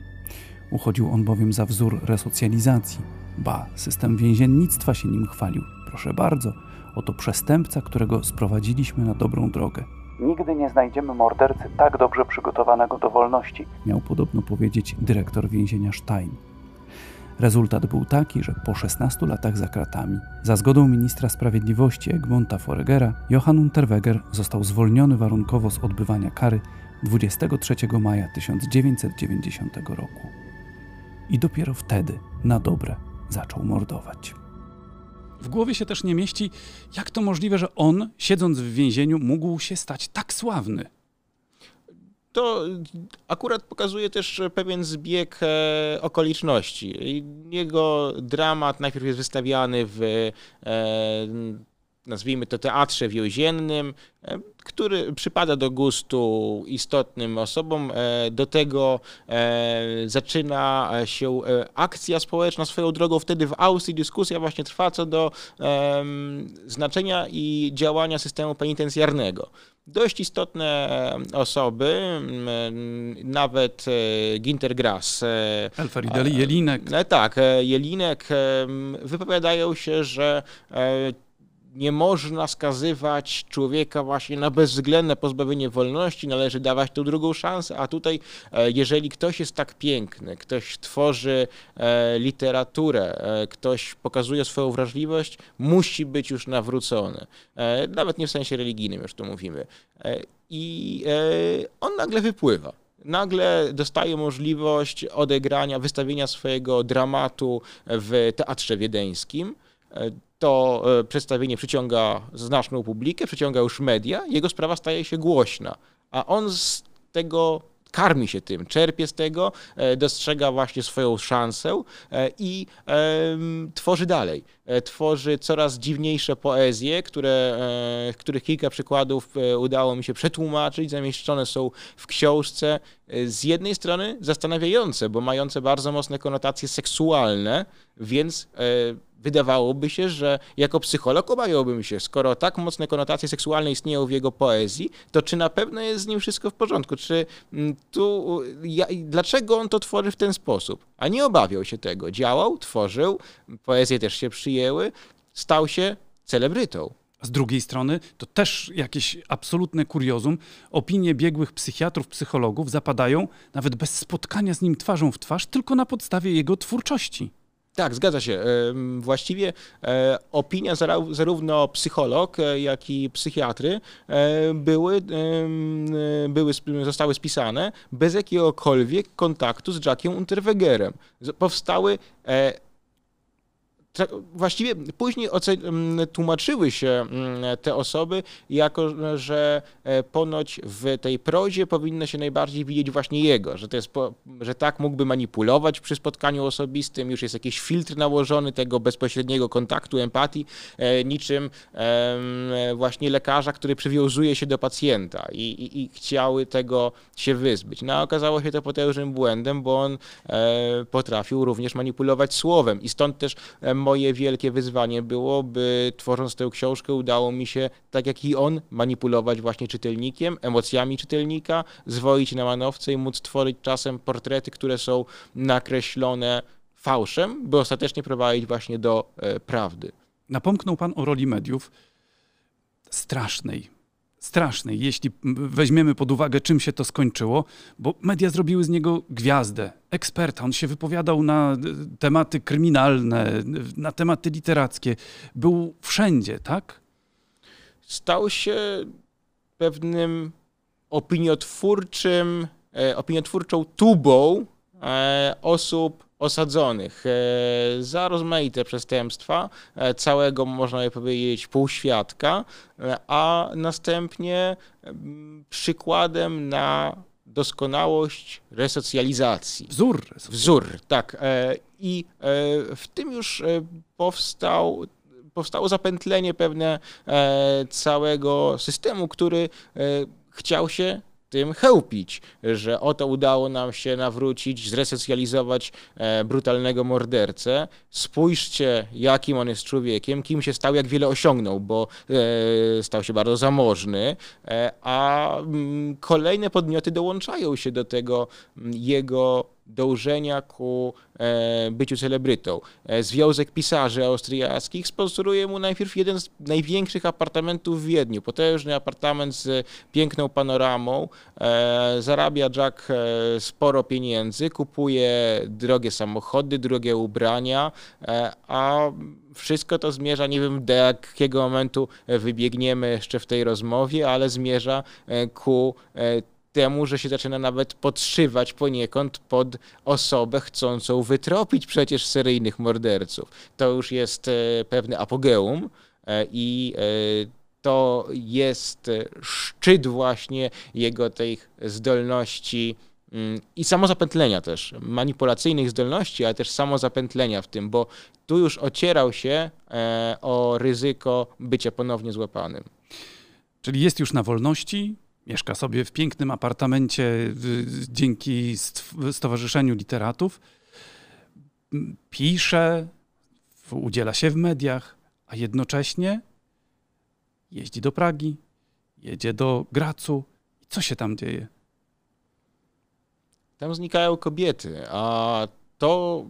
Uchodził on bowiem za wzór resocjalizacji. Ba, system więziennictwa się nim chwalił. Proszę bardzo, oto przestępca, którego sprowadziliśmy na dobrą drogę. Nigdy nie znajdziemy mordercy tak dobrze przygotowanego do wolności, miał podobno powiedzieć dyrektor więzienia Stein. Rezultat był taki, że po 16 latach za kratami, za zgodą ministra sprawiedliwości Egmonta Foregera, Johann Unterweger został zwolniony warunkowo z odbywania kary 23 maja 1990 roku. I dopiero wtedy, na dobre, zaczął mordować. W głowie się też nie mieści, jak to możliwe, że on, siedząc w więzieniu, mógł się stać tak sławny. To akurat pokazuje też pewien zbieg e, okoliczności. Jego dramat najpierw jest wystawiany w e, nazwijmy to teatrze więziennym, e, który przypada do gustu istotnym osobom. E, do tego e, zaczyna się akcja społeczna swoją drogą. Wtedy w Austrii dyskusja właśnie trwa co do znaczenia i działania systemu penitencjarnego. Dość istotne osoby, nawet Ginter Grass. Elferideli, Jelinek. Tak, Jelinek wypowiadają się, że nie można skazywać człowieka właśnie na bezwzględne pozbawienie wolności, należy dawać tą drugą szansę, a tutaj e, jeżeli ktoś jest tak piękny, ktoś tworzy e, literaturę, e, ktoś pokazuje swoją wrażliwość, musi być już nawrócony. Nawet nie w sensie religijnym już tu mówimy. I on nagle wypływa nagle dostaje możliwość odegrania, wystawienia swojego dramatu w teatrze wiedeńskim to e, przedstawienie przyciąga znaczną publikę, przyciąga już media, jego sprawa staje się głośna, a on z tego karmi się tym, czerpie z tego, e, dostrzega właśnie swoją szansę e, i tworzy dalej. Tworzy coraz dziwniejsze poezje, które, których kilka przykładów udało mi się przetłumaczyć, zamieszczone są w książce. Z jednej strony zastanawiające, bo mające bardzo mocne konotacje seksualne, więc wydawałoby się, że jako psycholog obawiałbym się, skoro tak mocne konotacje seksualne istnieją w jego poezji, to czy na pewno jest z nim wszystko w porządku? Czy mm, tu, ja, dlaczego on to tworzy w ten sposób? A nie obawiał się tego. Działał, tworzył, poezje też się przyjęły, stał się celebrytą. Z drugiej strony, to też jakieś absolutne kuriozum. Opinie biegłych psychiatrów, psychologów zapadają nawet bez spotkania z nim twarzą w twarz, tylko na podstawie jego twórczości. Tak, zgadza się. Właściwie e, opinia zarówno psycholog, e, jak i psychiatry e, były, były, zostały spisane bez jakiegokolwiek kontaktu z Jackiem Unterwegerem. Powstały właściwie później tłumaczyły się te osoby jako, że e, ponoć w tej prozie powinno się najbardziej widzieć właśnie jego, że, to jest, że tak mógłby manipulować przy spotkaniu osobistym, już jest jakiś filtr nałożony tego bezpośredniego kontaktu, empatii, e, niczym właśnie lekarza, który przywiązuje się do pacjenta i, i, i chciały tego się wyzbyć. No a okazało się to potężnym błędem, bo on e, potrafił również manipulować słowem i stąd też moje wielkie wyzwanie było, by tworząc tę książkę udało mi się, tak jak i on, manipulować właśnie czytelnikiem, emocjami czytelnika, zwoić na manowce i móc tworzyć czasem portrety, które są nakreślone fałszem, by ostatecznie prowadzić właśnie do e, prawdy. Napomknął pan o roli mediów strasznej, strasznej, jeśli weźmiemy pod uwagę, czym się to skończyło, bo media zrobiły z niego gwiazdę, eksperta. On się wypowiadał na e, tematy kryminalne, na tematy literackie. Był wszędzie, tak? Stał się pewnym opiniotwórczym, e, opiniotwórczą tubą e, osób osadzonych e, za rozmaite przestępstwa, e, całego, można by powiedzieć, półświadka, e, a następnie przykładem na doskonałość resocjalizacji. Wzór. Wzór, tak. I w tym już powstał powstało zapętlenie pewne całego systemu, który chciał się tym chełpić, że oto udało nam się nawrócić, zresocjalizować e, brutalnego mordercę. Spójrzcie, jakim on jest człowiekiem, kim się stał, jak wiele osiągnął, bo e, stał się bardzo zamożny, e, a mm, kolejne podmioty dołączają się do tego mm, jego dążenia ku e, byciu celebrytą. E, Związek Pisarzy Austriackich sponsoruje mu najpierw jeden z największych apartamentów w Wiedniu. Potężny apartament z piękną panoramą. E, zarabia Jack sporo pieniędzy, kupuje drogie samochody, drogie ubrania, a wszystko to zmierza, nie wiem do jakiego momentu wybiegniemy jeszcze w tej rozmowie, ale zmierza ku temu, że się zaczyna nawet podszywać poniekąd pod osobę chcącą wytropić przecież seryjnych morderców. To już jest e, pewne apogeum e, i to jest szczyt właśnie jego tej zdolności mm, i samozapętlenia też, manipulacyjnych zdolności, ale też samozapętlenia w tym, bo tu już ocierał się o ryzyko bycia ponownie złapanym. Czyli jest już na wolności, mieszka sobie w pięknym apartamencie dzięki Stowarzyszeniu Literatów, pisze, udziela się w mediach, a jednocześnie jeździ do Pragi, jedzie do Gracu. I co się tam dzieje? Tam znikają kobiety, a to,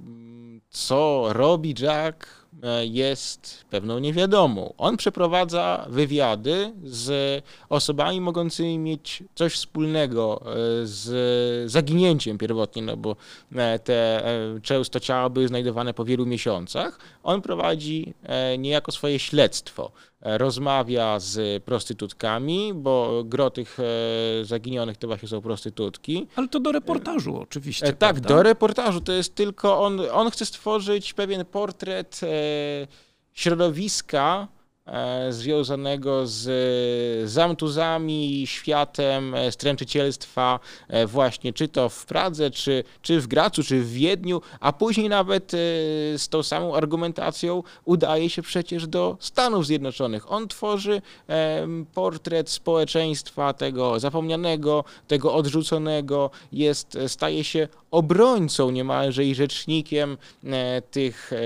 co robi Jack, E, jest pewną niewiadomą. On przeprowadza wywiady z osobami mogącymi mieć coś wspólnego e, z zaginięciem pierwotnie, no bo e, te często ciała były znajdowane po wielu miesiącach. On prowadzi niejako swoje śledztwo rozmawia z prostytutkami, bo gro tych zaginionych to właśnie są prostytutki. Ale to do reportażu oczywiście. Tak, prawda? do reportażu. To jest tylko on, on chce stworzyć pewien portret środowiska e, związanego z zamtuzami, światem e, stręczycielstwa e, właśnie, czy to w Pradze, czy, czy w Gracu, czy w Wiedniu, a później nawet z tą samą argumentacją udaje się przecież do Stanów Zjednoczonych. On tworzy portret społeczeństwa tego zapomnianego, tego odrzuconego, jest, staje się obrońcą niemalże i rzecznikiem e, tych e,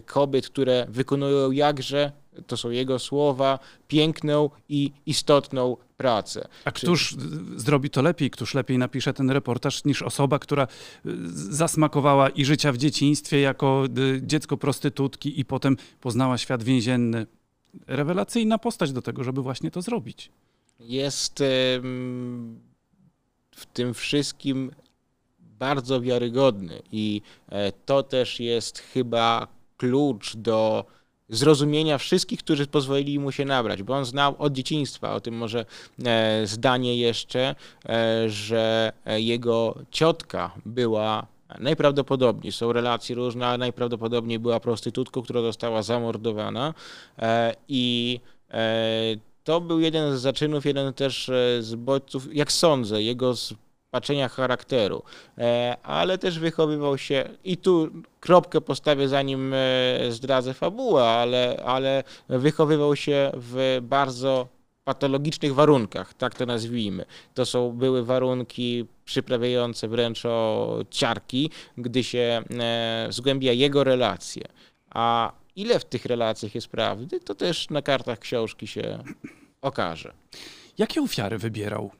kobiet, które wykonują jakże, to są jego słowa, piękną i istotną pracę. A któż zrobi to lepiej, któż lepiej napisze ten reportaż niż osoba, która e, zasmakowała i życia w dzieciństwie jako dziecko prostytutki i potem poznała świat więzienny. Rewelacyjna postać do tego, żeby właśnie to zrobić. Jest w tym wszystkim bardzo wiarygodny i e, to też jest chyba klucz do zrozumienia wszystkich, którzy pozwolili mu się nabrać, bo on znał od dzieciństwa, o tym może e, zdanie jeszcze, e, że jego ciotka była najprawdopodobniej, są relacje różne, ale najprawdopodobniej była prostytutką, która została zamordowana i to był jeden z zaczynów, jeden też z bodźców, jak sądzę, jego patrzenia charakteru, e, ale też wychowywał się i tu kropkę postawię zanim e, zdradzę fabułę, ale, ale wychowywał się w bardzo patologicznych warunkach, tak to nazwijmy. To są, były warunki przyprawiające wręcz o ciarki, gdy się e, zgłębia jego relacje. A ile w tych relacjach jest prawdy, to też na kartach książki się okaże. Jakie ofiary wybierał?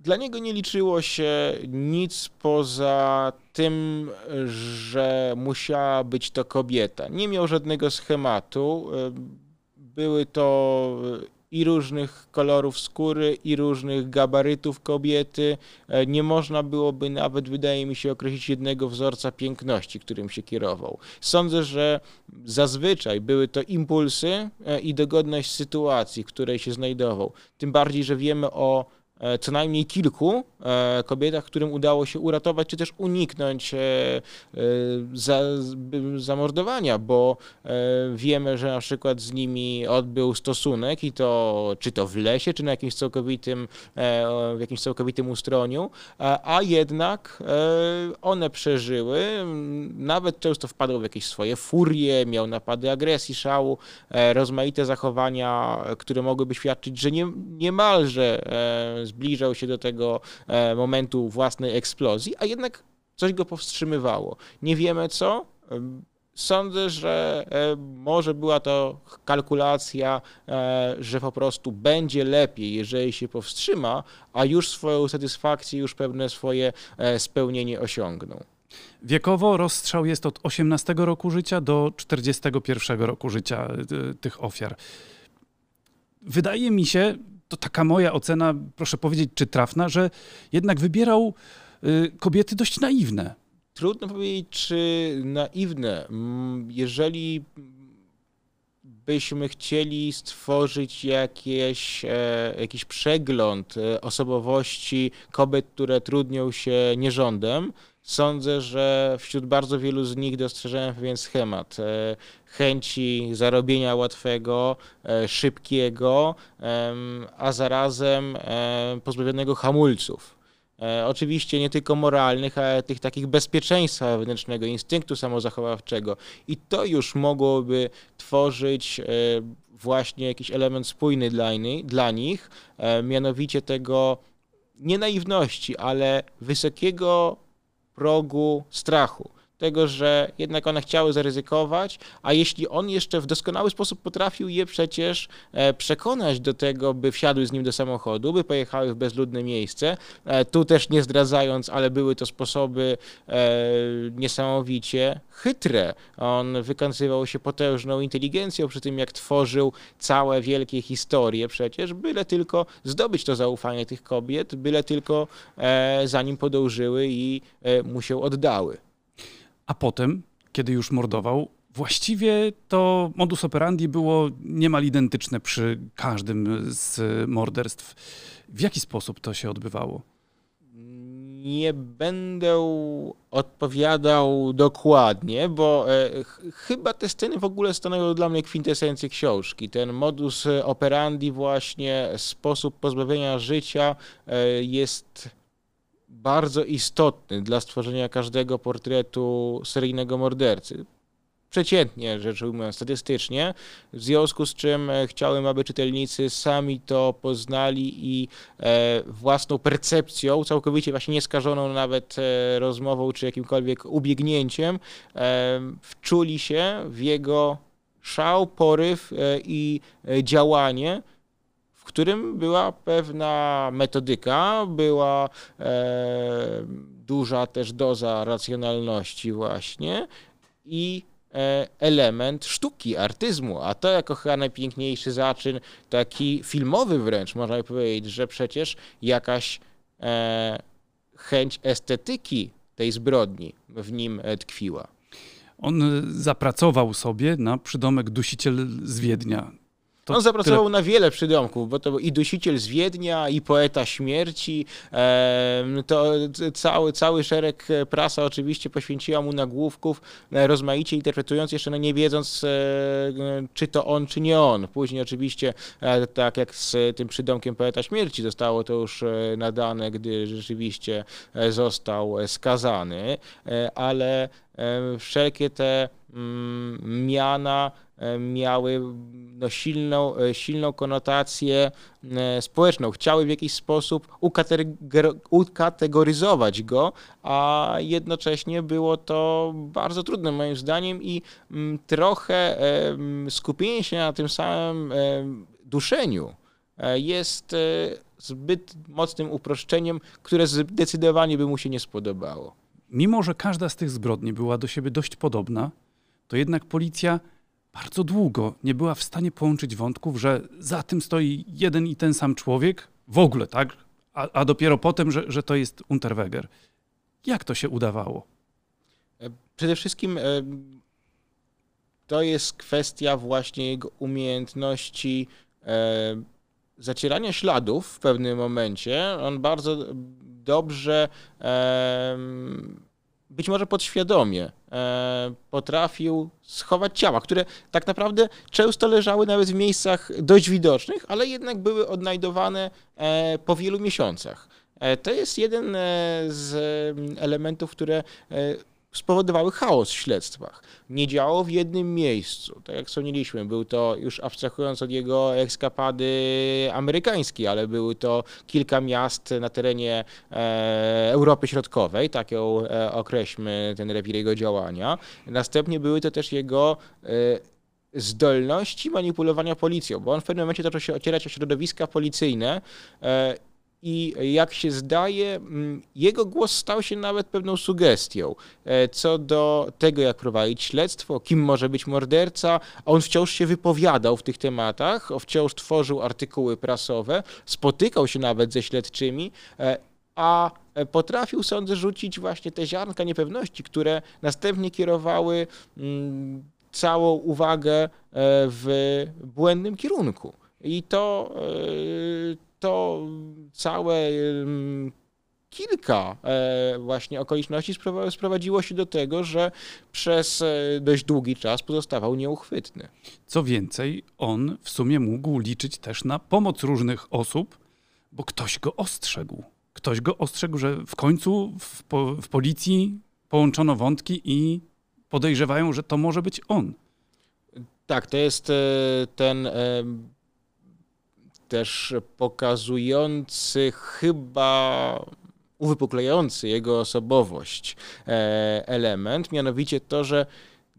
Dla niego nie liczyło się nic poza tym, że musiała być to kobieta. Nie miał żadnego schematu. Były to i różnych kolorów skóry, i różnych gabarytów kobiety. Nie można byłoby nawet, wydaje mi się, określić jednego wzorca piękności, którym się kierował. Sądzę, że zazwyczaj były to impulsy i dogodność sytuacji, w której się znajdował. Tym bardziej, że wiemy o co najmniej kilku e, kobietach, którym udało się uratować czy też uniknąć e, zamordowania, bo wiemy, że na przykład z nimi odbył stosunek i to czy to w lesie, czy na jakimś całkowitym, w jakimś całkowitym ustroniu, a jednak one przeżyły, nawet często wpadły w jakieś swoje furie, miał napady agresji, szału, rozmaite zachowania, które mogłyby świadczyć, że nie, niemalże zbliżał się do tego e, momentu własnej eksplozji, a jednak coś go powstrzymywało. Nie wiemy co. Sądzę, że e, może była to kalkulacja, e, że po prostu będzie lepiej, jeżeli się powstrzyma, a już swoją satysfakcję, już pewne swoje spełnienie osiągnął. Wiekowo rozstrzał jest od 18 roku życia do 41 roku życia tych ofiar. Wydaje mi się, to taka moja ocena, proszę powiedzieć, czy trafna, że jednak wybierał y, kobiety dość naiwne. Trudno powiedzieć, czy naiwne. Mm, jeżeli byśmy chcieli stworzyć jakieś, e, jakiś przegląd e, osobowości kobiet, które trudnią się nierządem, sądzę, że wśród bardzo wielu z nich dostrzeżałem pewien schemat e, chęci zarobienia łatwego, szybkiego, a zarazem pozbawionego hamulców. E, oczywiście nie tylko moralnych, ale tych takich bezpieczeństwa wewnętrznego, instynktu samozachowawczego. I to już mogłoby tworzyć e, właśnie jakiś element spójny dla, dla nich, e, mianowicie tego nie naiwności, ale wysokiego progu strachu tego, że jednak one chciały zaryzykować, a jeśli on jeszcze w doskonały sposób potrafił je przecież e, przekonać do tego, by wsiadły z nim do samochodu, by pojechały w bezludne miejsce, e, tu też nie zdradzając, ale były to sposoby e, niesamowicie chytre. On wykazywał się potężną inteligencją przy tym, jak tworzył całe wielkie historie przecież, byle tylko zdobyć to zaufanie tych kobiet, byle tylko za nim podążyły i mu się oddały. A potem, kiedy już mordował, właściwie to modus operandi było niemal identyczne przy każdym z morderstw. W jaki sposób to się odbywało? Nie będę odpowiadał dokładnie, bo e, chyba te sceny w ogóle stanowią dla mnie kwintesencję książki. Ten modus operandi, właśnie sposób pozbawienia życia e, jest bardzo istotny dla stworzenia każdego portretu seryjnego mordercy. Przeciętnie rzecz ujmując, statystycznie, w związku z czym e, chciałem, aby czytelnicy sami to poznali i e, własną percepcją, całkowicie właśnie nieskażoną nawet e, rozmową czy jakimkolwiek ubiegnięciem, wczuli się w jego szał, poryw i działanie, którym była pewna metodyka, była e, duża też doza racjonalności właśnie i e, element sztuki, artyzmu, a to jako chyba najpiękniejszy zaczyn, taki filmowy wręcz, można by powiedzieć, że przecież jakaś e, chęć estetyki tej zbrodni w nim e, tkwiła. On zapracował sobie na przydomek dusiciel z Wiednia. To On zapracował tyle... na wiele przydomków, bo to był i dusiciel z Wiednia, i poeta śmierci. To cały, cały szereg prasa oczywiście poświęciła mu nagłówków, e, rozmaicie interpretując, jeszcze no nie wiedząc, e, czy to on, czy nie on. Później oczywiście, e, tak jak z tym przydomkiem poeta śmierci, zostało to już nadane, gdy rzeczywiście został skazany, ale wszelkie te mm, miana E, miały no, silną, e, silną konotację e, społeczną. Chciały w jakiś sposób ukategoryzować go, a jednocześnie było to bardzo trudne moim zdaniem i mm, trochę skupienie się na tym samym duszeniu jest zbyt mocnym uproszczeniem, które zdecydowanie by mu się nie spodobało. Mimo, że każda z tych zbrodni była do siebie dość podobna, to jednak policja bardzo długo nie była w stanie połączyć wątków, że za tym stoi jeden i ten sam człowiek, w ogóle, tak? A, a dopiero potem, że, że to jest Unterweger. Jak to się udawało? E, przede wszystkim e, to jest kwestia właśnie jego umiejętności e, zacierania śladów w pewnym momencie. On bardzo dobrze być może podświadomie potrafił schować ciała, które tak naprawdę często leżały nawet w miejscach dość widocznych, ale jednak były odnajdowane e, po wielu miesiącach. E, to jest jeden z elementów, które spowodowały chaos w śledztwach. Nie działo w jednym miejscu. Tak jak wspomnieliśmy, był to już abstrahując od jego ekskapady amerykańskiej, ale były to kilka miast na terenie e, Europy Środkowej, tak ją e, określmy ten rewir jego działania. Następnie były to też jego e, zdolności manipulowania policją, bo on w pewnym momencie zaczął się ocierać o środowiska policyjne i jak się zdaje, mm, jego głos stał się nawet pewną sugestią e, co do tego, jak prowadzić śledztwo, kim może być morderca. On wciąż się wypowiadał w tych tematach, wciąż tworzył artykuły prasowe, spotykał się nawet ze śledczymi, e, a potrafił, sądzę, rzucić właśnie te ziarnka niepewności, które następnie kierowały mm, całą uwagę w błędnym kierunku. I to, to całe kilka e, właśnie okoliczności sprowadziło się do tego, że przez e, dość długi czas pozostawał nieuchwytny. Co więcej, on w sumie mógł liczyć też na pomoc różnych osób, bo ktoś go ostrzegł. Ktoś go ostrzegł, że w końcu w, po, w policji połączono wątki i podejrzewają, że to może być on. Tak, to jest e, ten też pokazujący chyba uwypuklający jego osobowość e, element, mianowicie to, że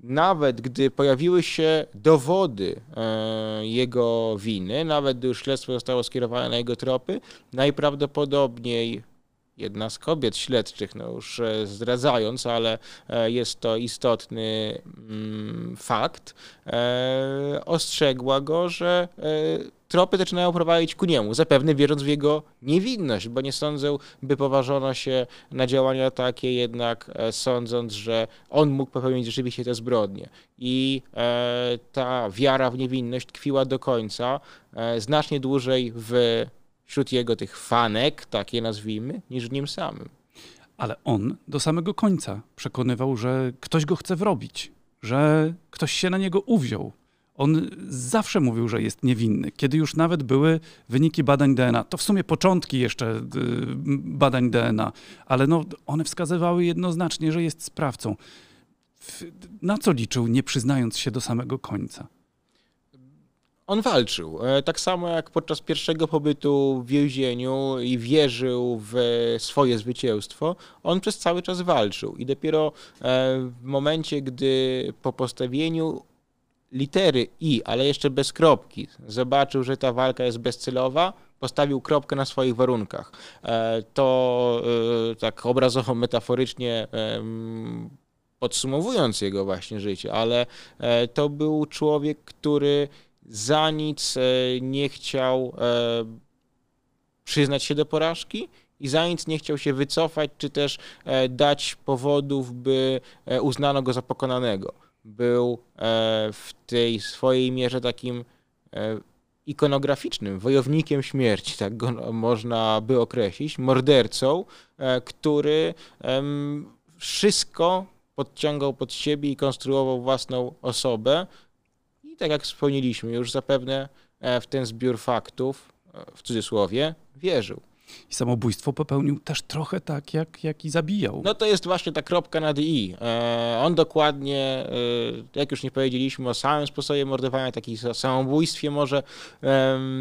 nawet gdy pojawiły się dowody e, jego winy, nawet gdy już śledztwo zostało skierowane na jego tropy, najprawdopodobniej jedna z kobiet śledczych, no już e, zdradzając, ale jest to istotny mm, fakt, ostrzegła go, że tropy zaczynają prowadzić ku niemu, zapewne wierząc w jego niewinność, bo nie sądzę, by poważono się na działania takie, jednak e, sądząc, że on mógł popełnić rzeczywiście te zbrodnie. I e, ta wiara w niewinność tkwiła do końca, e, znacznie dłużej w, wśród jego tych fanek, takie nazwijmy, niż w nim samym. Ale on do samego końca przekonywał, że ktoś go chce wrobić, że ktoś się na niego uwziął, on zawsze mówił, że jest niewinny. Kiedy już nawet były wyniki badań DNA, to w sumie początki jeszcze y, badań DNA, ale no, one wskazywały jednoznacznie, że jest sprawcą. Na co liczył, nie przyznając się do samego końca? On walczył. E, tak samo jak podczas pierwszego pobytu w więzieniu i wierzył w swoje zwycięstwo, on przez cały czas walczył. I dopiero e, w momencie, gdy po postawieniu litery i, ale jeszcze bez kropki, zobaczył, że ta walka jest bezcelowa, postawił kropkę na swoich warunkach. E, to e, tak obrazowo, metaforycznie podsumowując jego właśnie życie, ale e, to był człowiek, który za nic nie chciał przyznać się do porażki i za nic nie chciał się wycofać, czy też dać powodów, by uznano go za pokonanego był e, w tej swojej mierze takim e, ikonograficznym, wojownikiem śmierci, tak go można by określić, mordercą, e, który wszystko podciągał pod siebie i konstruował własną osobę. I tak jak wspomnieliśmy, już zapewne w ten zbiór faktów, w cudzysłowie, wierzył. I samobójstwo popełnił też trochę tak, jak, jak i zabijał. No to jest właśnie ta kropka nad i. E, on dokładnie, e, jak już nie powiedzieliśmy o samym sposobie mordowania, takim samobójstwie może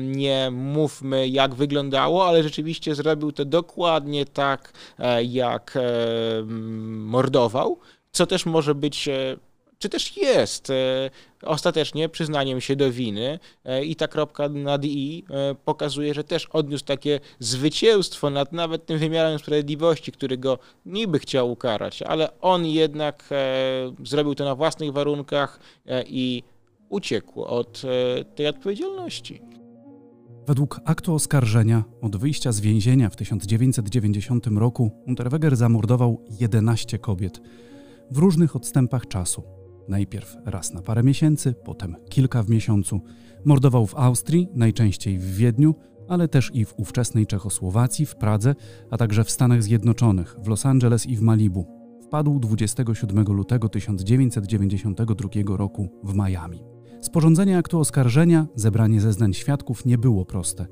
nie mówmy jak wyglądało, ale rzeczywiście zrobił to dokładnie tak, e, jak mordował, co też może być czy też jest e, ostatecznie przyznaniem się do winy e, i ta kropka nad i e, pokazuje, że też odniósł takie zwycięstwo nad nawet tym wymiarem sprawiedliwości, który go niby chciał ukarać, ale on jednak zrobił to na własnych warunkach i uciekł od tej odpowiedzialności. Według aktu oskarżenia od wyjścia z więzienia w 1990 roku Unterweger zamordował 11 kobiet w różnych odstępach czasu. Najpierw raz na parę miesięcy, potem kilka w miesiącu. Mordował w Austrii, najczęściej w Wiedniu, ale też i w ówczesnej Czechosłowacji, w Pradze, a także w Stanach Zjednoczonych, w Los Angeles i w Malibu. Wpadł 27 lutego 1992 roku w Miami. Sporządzenie aktu oskarżenia, zebranie zeznań świadków nie było proste.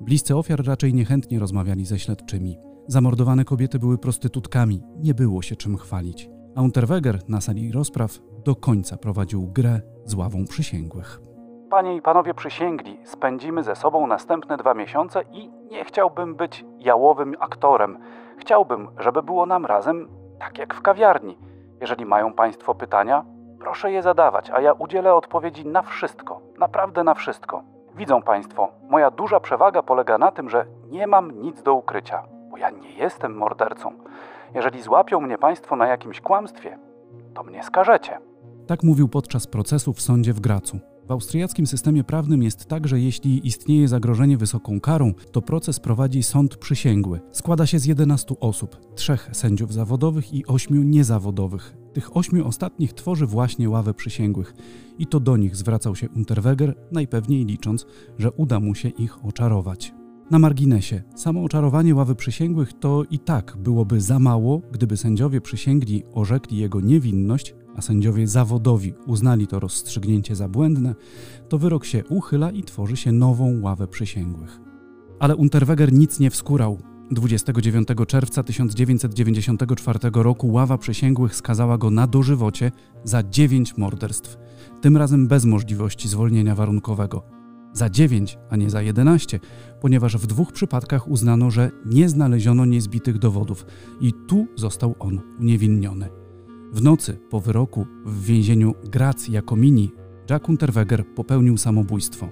Bliscy ofiar raczej niechętnie rozmawiali ze śledczymi. Zamordowane kobiety były prostytutkami, nie było się czym chwalić. Unterweger na sali rozpraw do końca prowadził grę z ławą przysięgłych. Panie i panowie przysięgli, spędzimy ze sobą następne dwa miesiące i nie chciałbym być jałowym aktorem. Chciałbym, żeby było nam razem tak jak w kawiarni. Jeżeli mają państwo pytania, proszę je zadawać, a ja udzielę odpowiedzi na wszystko, naprawdę na wszystko. Widzą państwo, moja duża przewaga polega na tym, że nie mam nic do ukrycia, bo ja nie jestem mordercą. Jeżeli złapią mnie państwo na jakimś kłamstwie, to mnie skażecie. Tak mówił podczas procesu w sądzie w Gracu. W austriackim systemie prawnym jest tak, że jeśli istnieje zagrożenie wysoką karą, to proces prowadzi sąd przysięgły. Składa się z 11 osób, trzech sędziów zawodowych i ośmiu niezawodowych. Tych ośmiu ostatnich tworzy właśnie ławę przysięgłych i to do nich zwracał się Unterweger, najpewniej licząc, że uda mu się ich oczarować. Na marginesie, samo oczarowanie ławy przysięgłych to i tak byłoby za mało, gdyby sędziowie przysięgli orzekli jego niewinność, a sędziowie zawodowi uznali to rozstrzygnięcie za błędne, to wyrok się uchyla i tworzy się nową ławę przysięgłych. Ale Unterweger nic nie wskurał. 29 czerwca 1994 roku ława przysięgłych skazała go na dożywocie za 9 morderstw, tym razem bez możliwości zwolnienia warunkowego. Za 9, a nie za 11, ponieważ w dwóch przypadkach uznano, że nie znaleziono niezbitych dowodów i tu został on uniewinniony. W nocy po wyroku w więzieniu Graz Jakomini Jack Unterweger popełnił samobójstwo.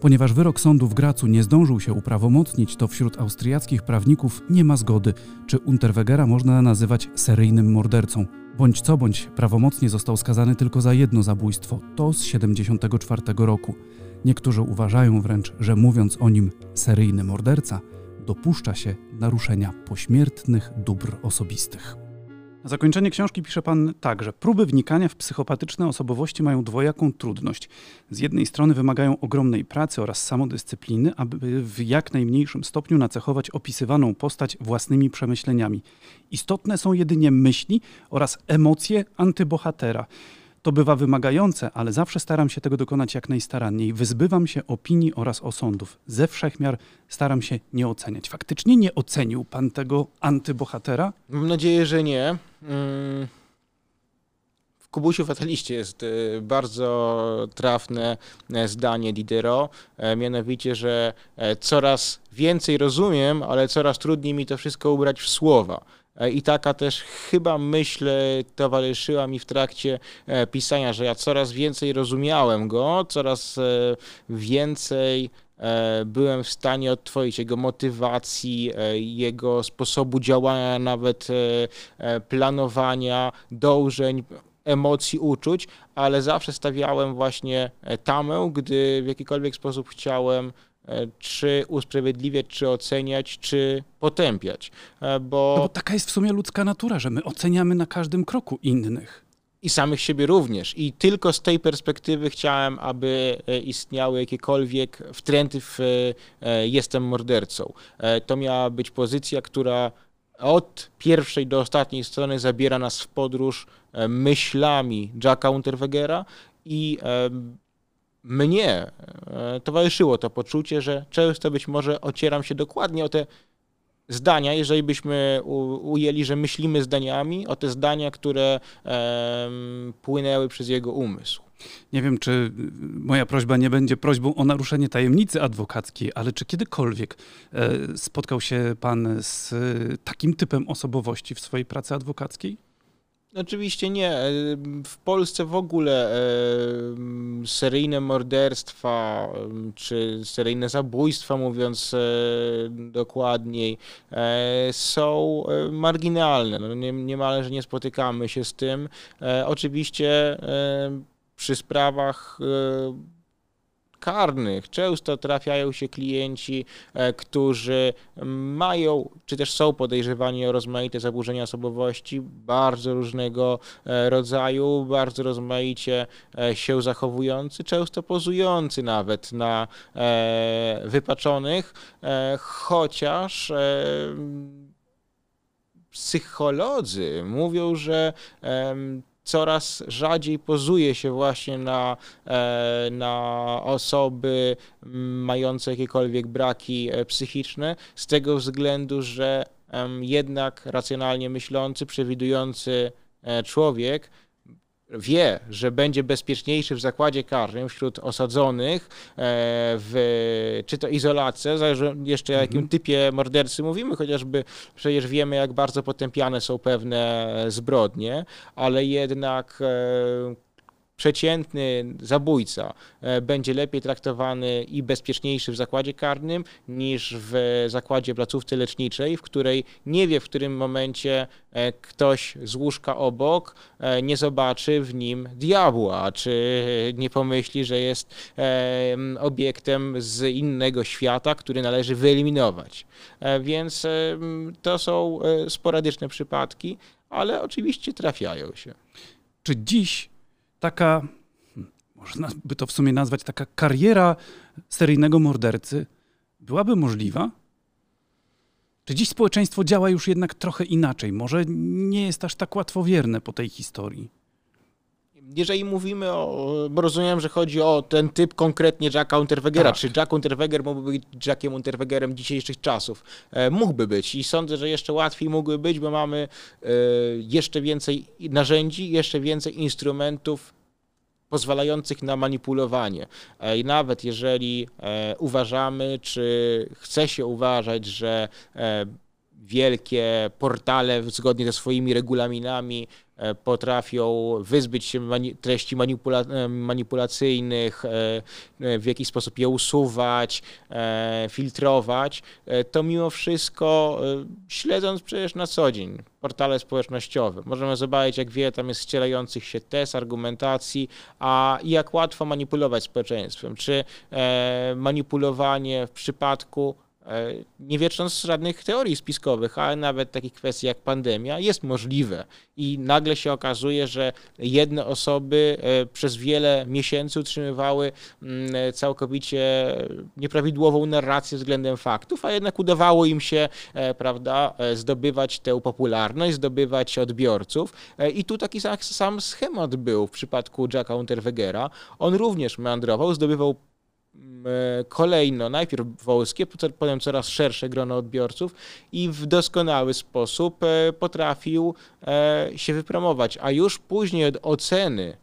Ponieważ wyrok sądu w Gracu nie zdążył się uprawomocnić, to wśród austriackich prawników nie ma zgody, czy Unterwegera można nazywać seryjnym mordercą. Bądź co bądź prawomocnie został skazany tylko za jedno zabójstwo, to z 74 roku. Niektórzy uważają wręcz, że mówiąc o nim seryjny morderca, dopuszcza się naruszenia pośmiertnych dóbr osobistych. Na zakończenie książki pisze pan tak, że próby wnikania w psychopatyczne osobowości mają dwojaką trudność. Z jednej strony wymagają ogromnej pracy oraz samodyscypliny, aby w jak najmniejszym stopniu nacechować opisywaną postać własnymi przemyśleniami. Istotne są jedynie myśli oraz emocje antybohatera. To bywa wymagające, ale zawsze staram się tego dokonać jak najstaranniej. Wyzbywam się opinii oraz osądów. Ze wszechmiar staram się nie oceniać. Faktycznie nie ocenił pan tego antybohatera? Mam nadzieję, że nie. Mm. W Kubusiu Fataliście jest e, bardzo trafne e, zdanie Diderot, e, mianowicie, że coraz więcej rozumiem, ale coraz trudniej mi to wszystko ubrać w słowa. E, I taka też chyba myśl towarzyszyła mi w trakcie e, pisania, że ja coraz więcej rozumiałem go, coraz e, więcej byłem w stanie odtworzyć jego motywacji, jego sposobu działania, nawet planowania, dążeń, emocji, uczuć, ale zawsze stawiałem właśnie tamę, gdy w jakikolwiek sposób chciałem czy usprawiedliwiać, czy oceniać, czy potępiać. E, bo... No bo taka jest w sumie ludzka natura, że my oceniamy na każdym kroku innych. I samych siebie również. I tylko z tej perspektywy chciałem, aby e, istniały jakiekolwiek wtręty w jestem mordercą. To miała być pozycja, która od pierwszej do ostatniej strony zabiera nas w podróż myślami Jacka Unterwegera i mnie e, towarzyszyło to poczucie, że często być może ocieram się dokładnie o te zdania, jeżeli byśmy ujęli, że myślimy zdaniami, o te zdania, które płynęły przez jego umysł. Nie wiem, czy moja prośba nie będzie prośbą o naruszenie tajemnicy adwokackiej, ale czy kiedykolwiek e, spotkał się pan z takim typem osobowości w swojej pracy adwokackiej? Oczywiście nie. E, w Polsce w ogóle e, seryjne morderstwa czy seryjne zabójstwa, mówiąc e, dokładniej, są marginalne. No, nie, niemalże nie spotykamy się z tym. Oczywiście przy sprawach karnych. Często trafiają się klienci, e, którzy mają, czy też są podejrzewani o rozmaite zaburzenia osobowości bardzo różnego e, rodzaju, bardzo rozmaicie e, się zachowujący, często pozujący nawet na wypaczonych, chociaż psycholodzy mówią, że coraz rzadziej pozuje się właśnie na, e, na osoby mające jakiekolwiek braki e, psychiczne, z tego względu, że jednak racjonalnie myślący, przewidujący e, człowiek wie, że będzie bezpieczniejszy w zakładzie karnym wśród osadzonych, e, w, czy to izolacja, zależy jeszcze o jakim mhm. typie mordercy mówimy, chociażby przecież wiemy, jak bardzo potępiane są pewne zbrodnie, ale jednak e, przeciętny zabójca e, będzie lepiej traktowany i bezpieczniejszy w zakładzie karnym niż w zakładzie placówce leczniczej, w której nie wie, w którym momencie e, ktoś z łóżka obok e, nie zobaczy w nim diabła, czy nie pomyśli, że jest obiektem z innego świata, który należy wyeliminować. Więc to są sporadyczne przypadki, ale oczywiście trafiają się. Czy dziś taka, można by to w sumie nazwać, taka kariera seryjnego mordercy byłaby możliwa? Czy dziś społeczeństwo działa już jednak trochę inaczej? Może nie jest aż tak łatwowierne po tej historii? Jeżeli mówimy o, rozumiem, że chodzi o ten typ konkretnie Jacka Unterwegera, tak. czy Jack Unterweger mógłby być Jackiem Unterwegerem dzisiejszych czasów? E, mógłby być i sądzę, że jeszcze łatwiej mógłby być, bo mamy e, jeszcze więcej narzędzi, jeszcze więcej instrumentów pozwalających na manipulowanie. E, I nawet jeżeli uważamy, czy chce się uważać, że wielkie portale zgodnie ze swoimi regulaminami potrafią wyzbyć się mani treści manipula e, manipulacyjnych, e, w jakiś sposób je usuwać, filtrować, to mimo wszystko, śledząc przecież na co dzień portale społecznościowe, możemy zobaczyć, jak wiele tam jest ścielających się tez, argumentacji, a jak łatwo manipulować społeczeństwem. Czy manipulowanie w przypadku E, nie wiecząc żadnych teorii spiskowych, ale nawet takich kwestii jak pandemia, jest możliwe. I nagle się okazuje, że jedne osoby e, przez wiele miesięcy utrzymywały mm, całkowicie nieprawidłową narrację względem faktów, a jednak udawało im się, e, prawda, zdobywać tę popularność, zdobywać odbiorców. I tu taki sam schemat był w przypadku Jacka Unterwegera. On również meandrował, zdobywał E, kolejno najpierw wąskie, potem coraz szersze grono odbiorców i w doskonały sposób e, potrafił e, się wypromować, a już później od oceny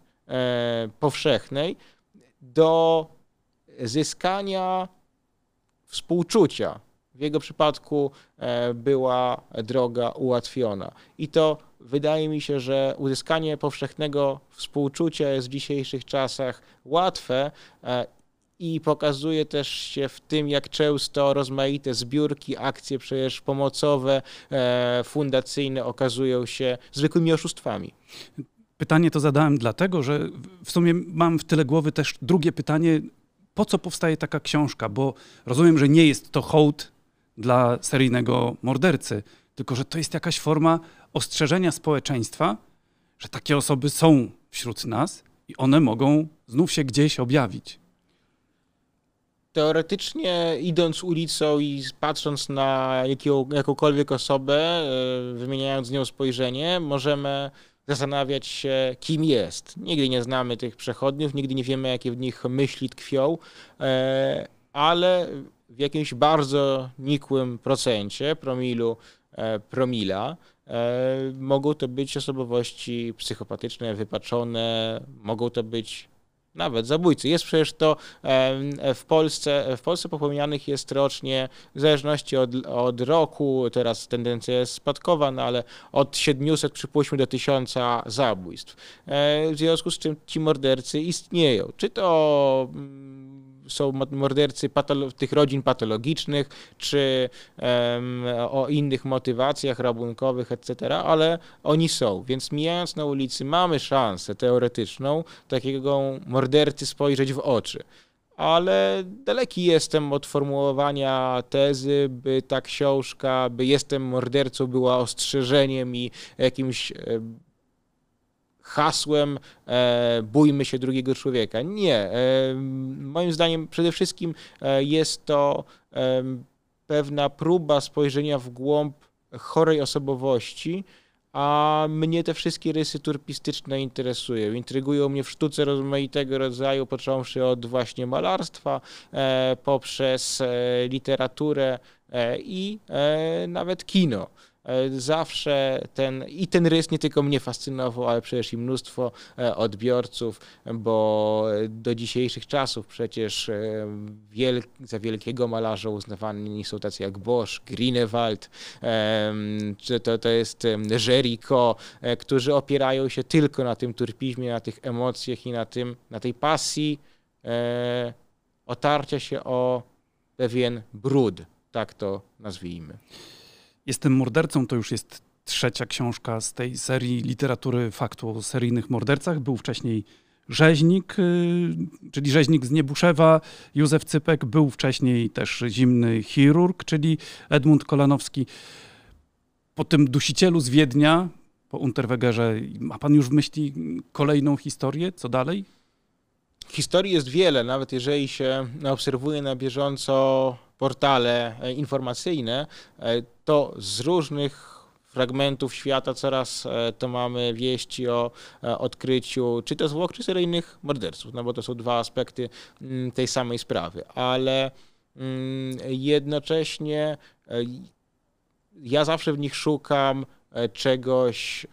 powszechnej do zyskania współczucia. W jego przypadku była droga ułatwiona. I to wydaje mi się, że uzyskanie powszechnego współczucia jest w dzisiejszych czasach łatwe i pokazuje też się w tym, jak często rozmaite zbiórki, akcje przecież pomocowe, e, fundacyjne okazują się zwykłymi oszustwami. Pytanie to zadałem dlatego, że w sumie mam w tyle głowy też drugie pytanie, po co powstaje taka książka? Bo rozumiem, że nie jest to hołd dla seryjnego mordercy, tylko że to jest jakaś forma ostrzeżenia społeczeństwa, że takie osoby są wśród nas i one mogą znów się gdzieś objawić teoretycznie idąc ulicą i patrząc na jakiego, jakąkolwiek osobę, e, wymieniając z nią spojrzenie, możemy zastanawiać się, kim jest. Nigdy nie znamy tych przechodniów, nigdy nie wiemy, jakie w nich myśli tkwią, e, ale w jakimś bardzo nikłym procencie, promilu, e, promila, mogą to być osobowości psychopatyczne, wypaczone, mogą to być nawet zabójcy. Jest przecież to w Polsce, w Polsce popełnianych jest rocznie, w zależności od, od roku, teraz tendencja jest spadkowa, no ale od 700 przypuśćmy do 1000 zabójstw. E, w związku z czym ci mordercy istnieją. Czy to mm, są mordercy tych rodzin patologicznych, czy um, o innych motywacjach rabunkowych, etc., ale oni są. Więc mijając na ulicy mamy szansę teoretyczną takiego mordercy spojrzeć w oczy ale daleki jestem od formułowania tezy, by ta książka, by jestem mordercą, była ostrzeżeniem i jakimś hasłem e, bójmy się drugiego człowieka. Nie. E, moim zdaniem przede wszystkim e, jest to pewna próba spojrzenia w głąb chorej osobowości, a mnie te wszystkie rysy turpistyczne interesują. Intrygują mnie w sztuce rozmaitego rodzaju, począwszy od właśnie malarstwa, poprzez literaturę i nawet kino. E, zawsze ten i ten rys nie tylko mnie fascynował, ale przecież i mnóstwo e, odbiorców, bo do dzisiejszych czasów przecież e, wiel, za wielkiego malarza uznawani są tacy jak Bosch, Greenewald, czy to, to jest Jericho, którzy opierają się tylko na tym turpizmie, na tych emocjach i na, tym, na tej pasji otarcia się o pewien brud, tak to nazwijmy. Jestem mordercą to już jest trzecia książka z tej serii literatury faktu o seryjnych mordercach. Był wcześniej Rzeźnik, y, czyli Rzeźnik z Niebuszewa, Józef Cypek, był wcześniej też Zimny Chirurg, czyli Edmund Kolanowski. Po tym Dusicielu z Wiednia, po Unterwegerze, ma pan już w myśli kolejną historię? Co dalej? Historii jest wiele, nawet jeżeli się obserwuje na bieżąco portale e, informacyjne, e, to z różnych fragmentów świata coraz e, to mamy wieści o odkryciu czy to zwłok, czy seryjnych morderców, no bo to są dwa aspekty mm, tej samej sprawy, ale mm, jednocześnie ja zawsze w nich szukam czegoś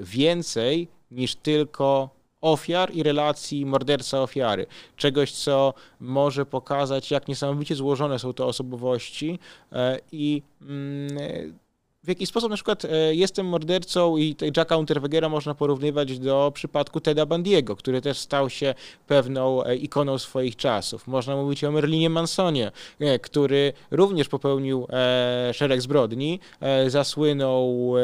więcej niż tylko ofiar i relacji morderca-ofiary. Czegoś, co może pokazać, jak niesamowicie złożone są te osobowości e, i mm, w jaki sposób na przykład e, jestem mordercą i Jacka Unterwegera można porównywać do przypadku Teda Bandiego, który też stał się pewną e, ikoną swoich czasów. Można mówić o Merlinie Mansonie, e, który również popełnił szereg zbrodni, zasłynął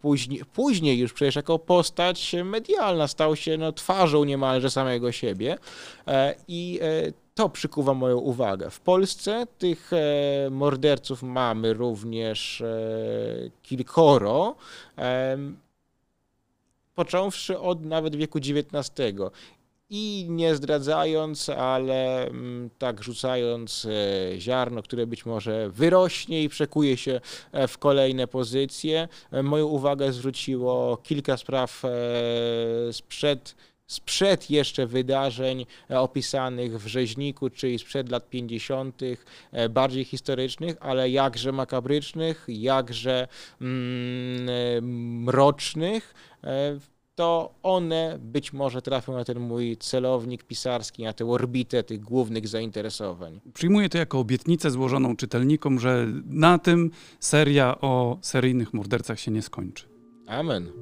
później, później już przecież jako postać medialna, stał się no, twarzą niemalże samego siebie i to przykuwa moją uwagę. W Polsce tych e, morderców mamy również e, kilkoro, e, począwszy od nawet wieku XIX. I nie zdradzając, ale mm, tak rzucając ziarno, które być może wyrośnie i przekuje się w kolejne pozycje, moją uwagę zwróciło kilka spraw sprzed sprzed jeszcze wydarzeń e, opisanych w Rzeźniku, czyli sprzed lat 50., e, bardziej historycznych, ale jakże makabrycznych, jakże mm, e, mrocznych, to one być może trafią na ten mój celownik pisarski, na tę orbitę tych głównych zainteresowań. Przyjmuję to jako obietnicę złożoną czytelnikom, że na tym seria o seryjnych mordercach się nie skończy. Amen.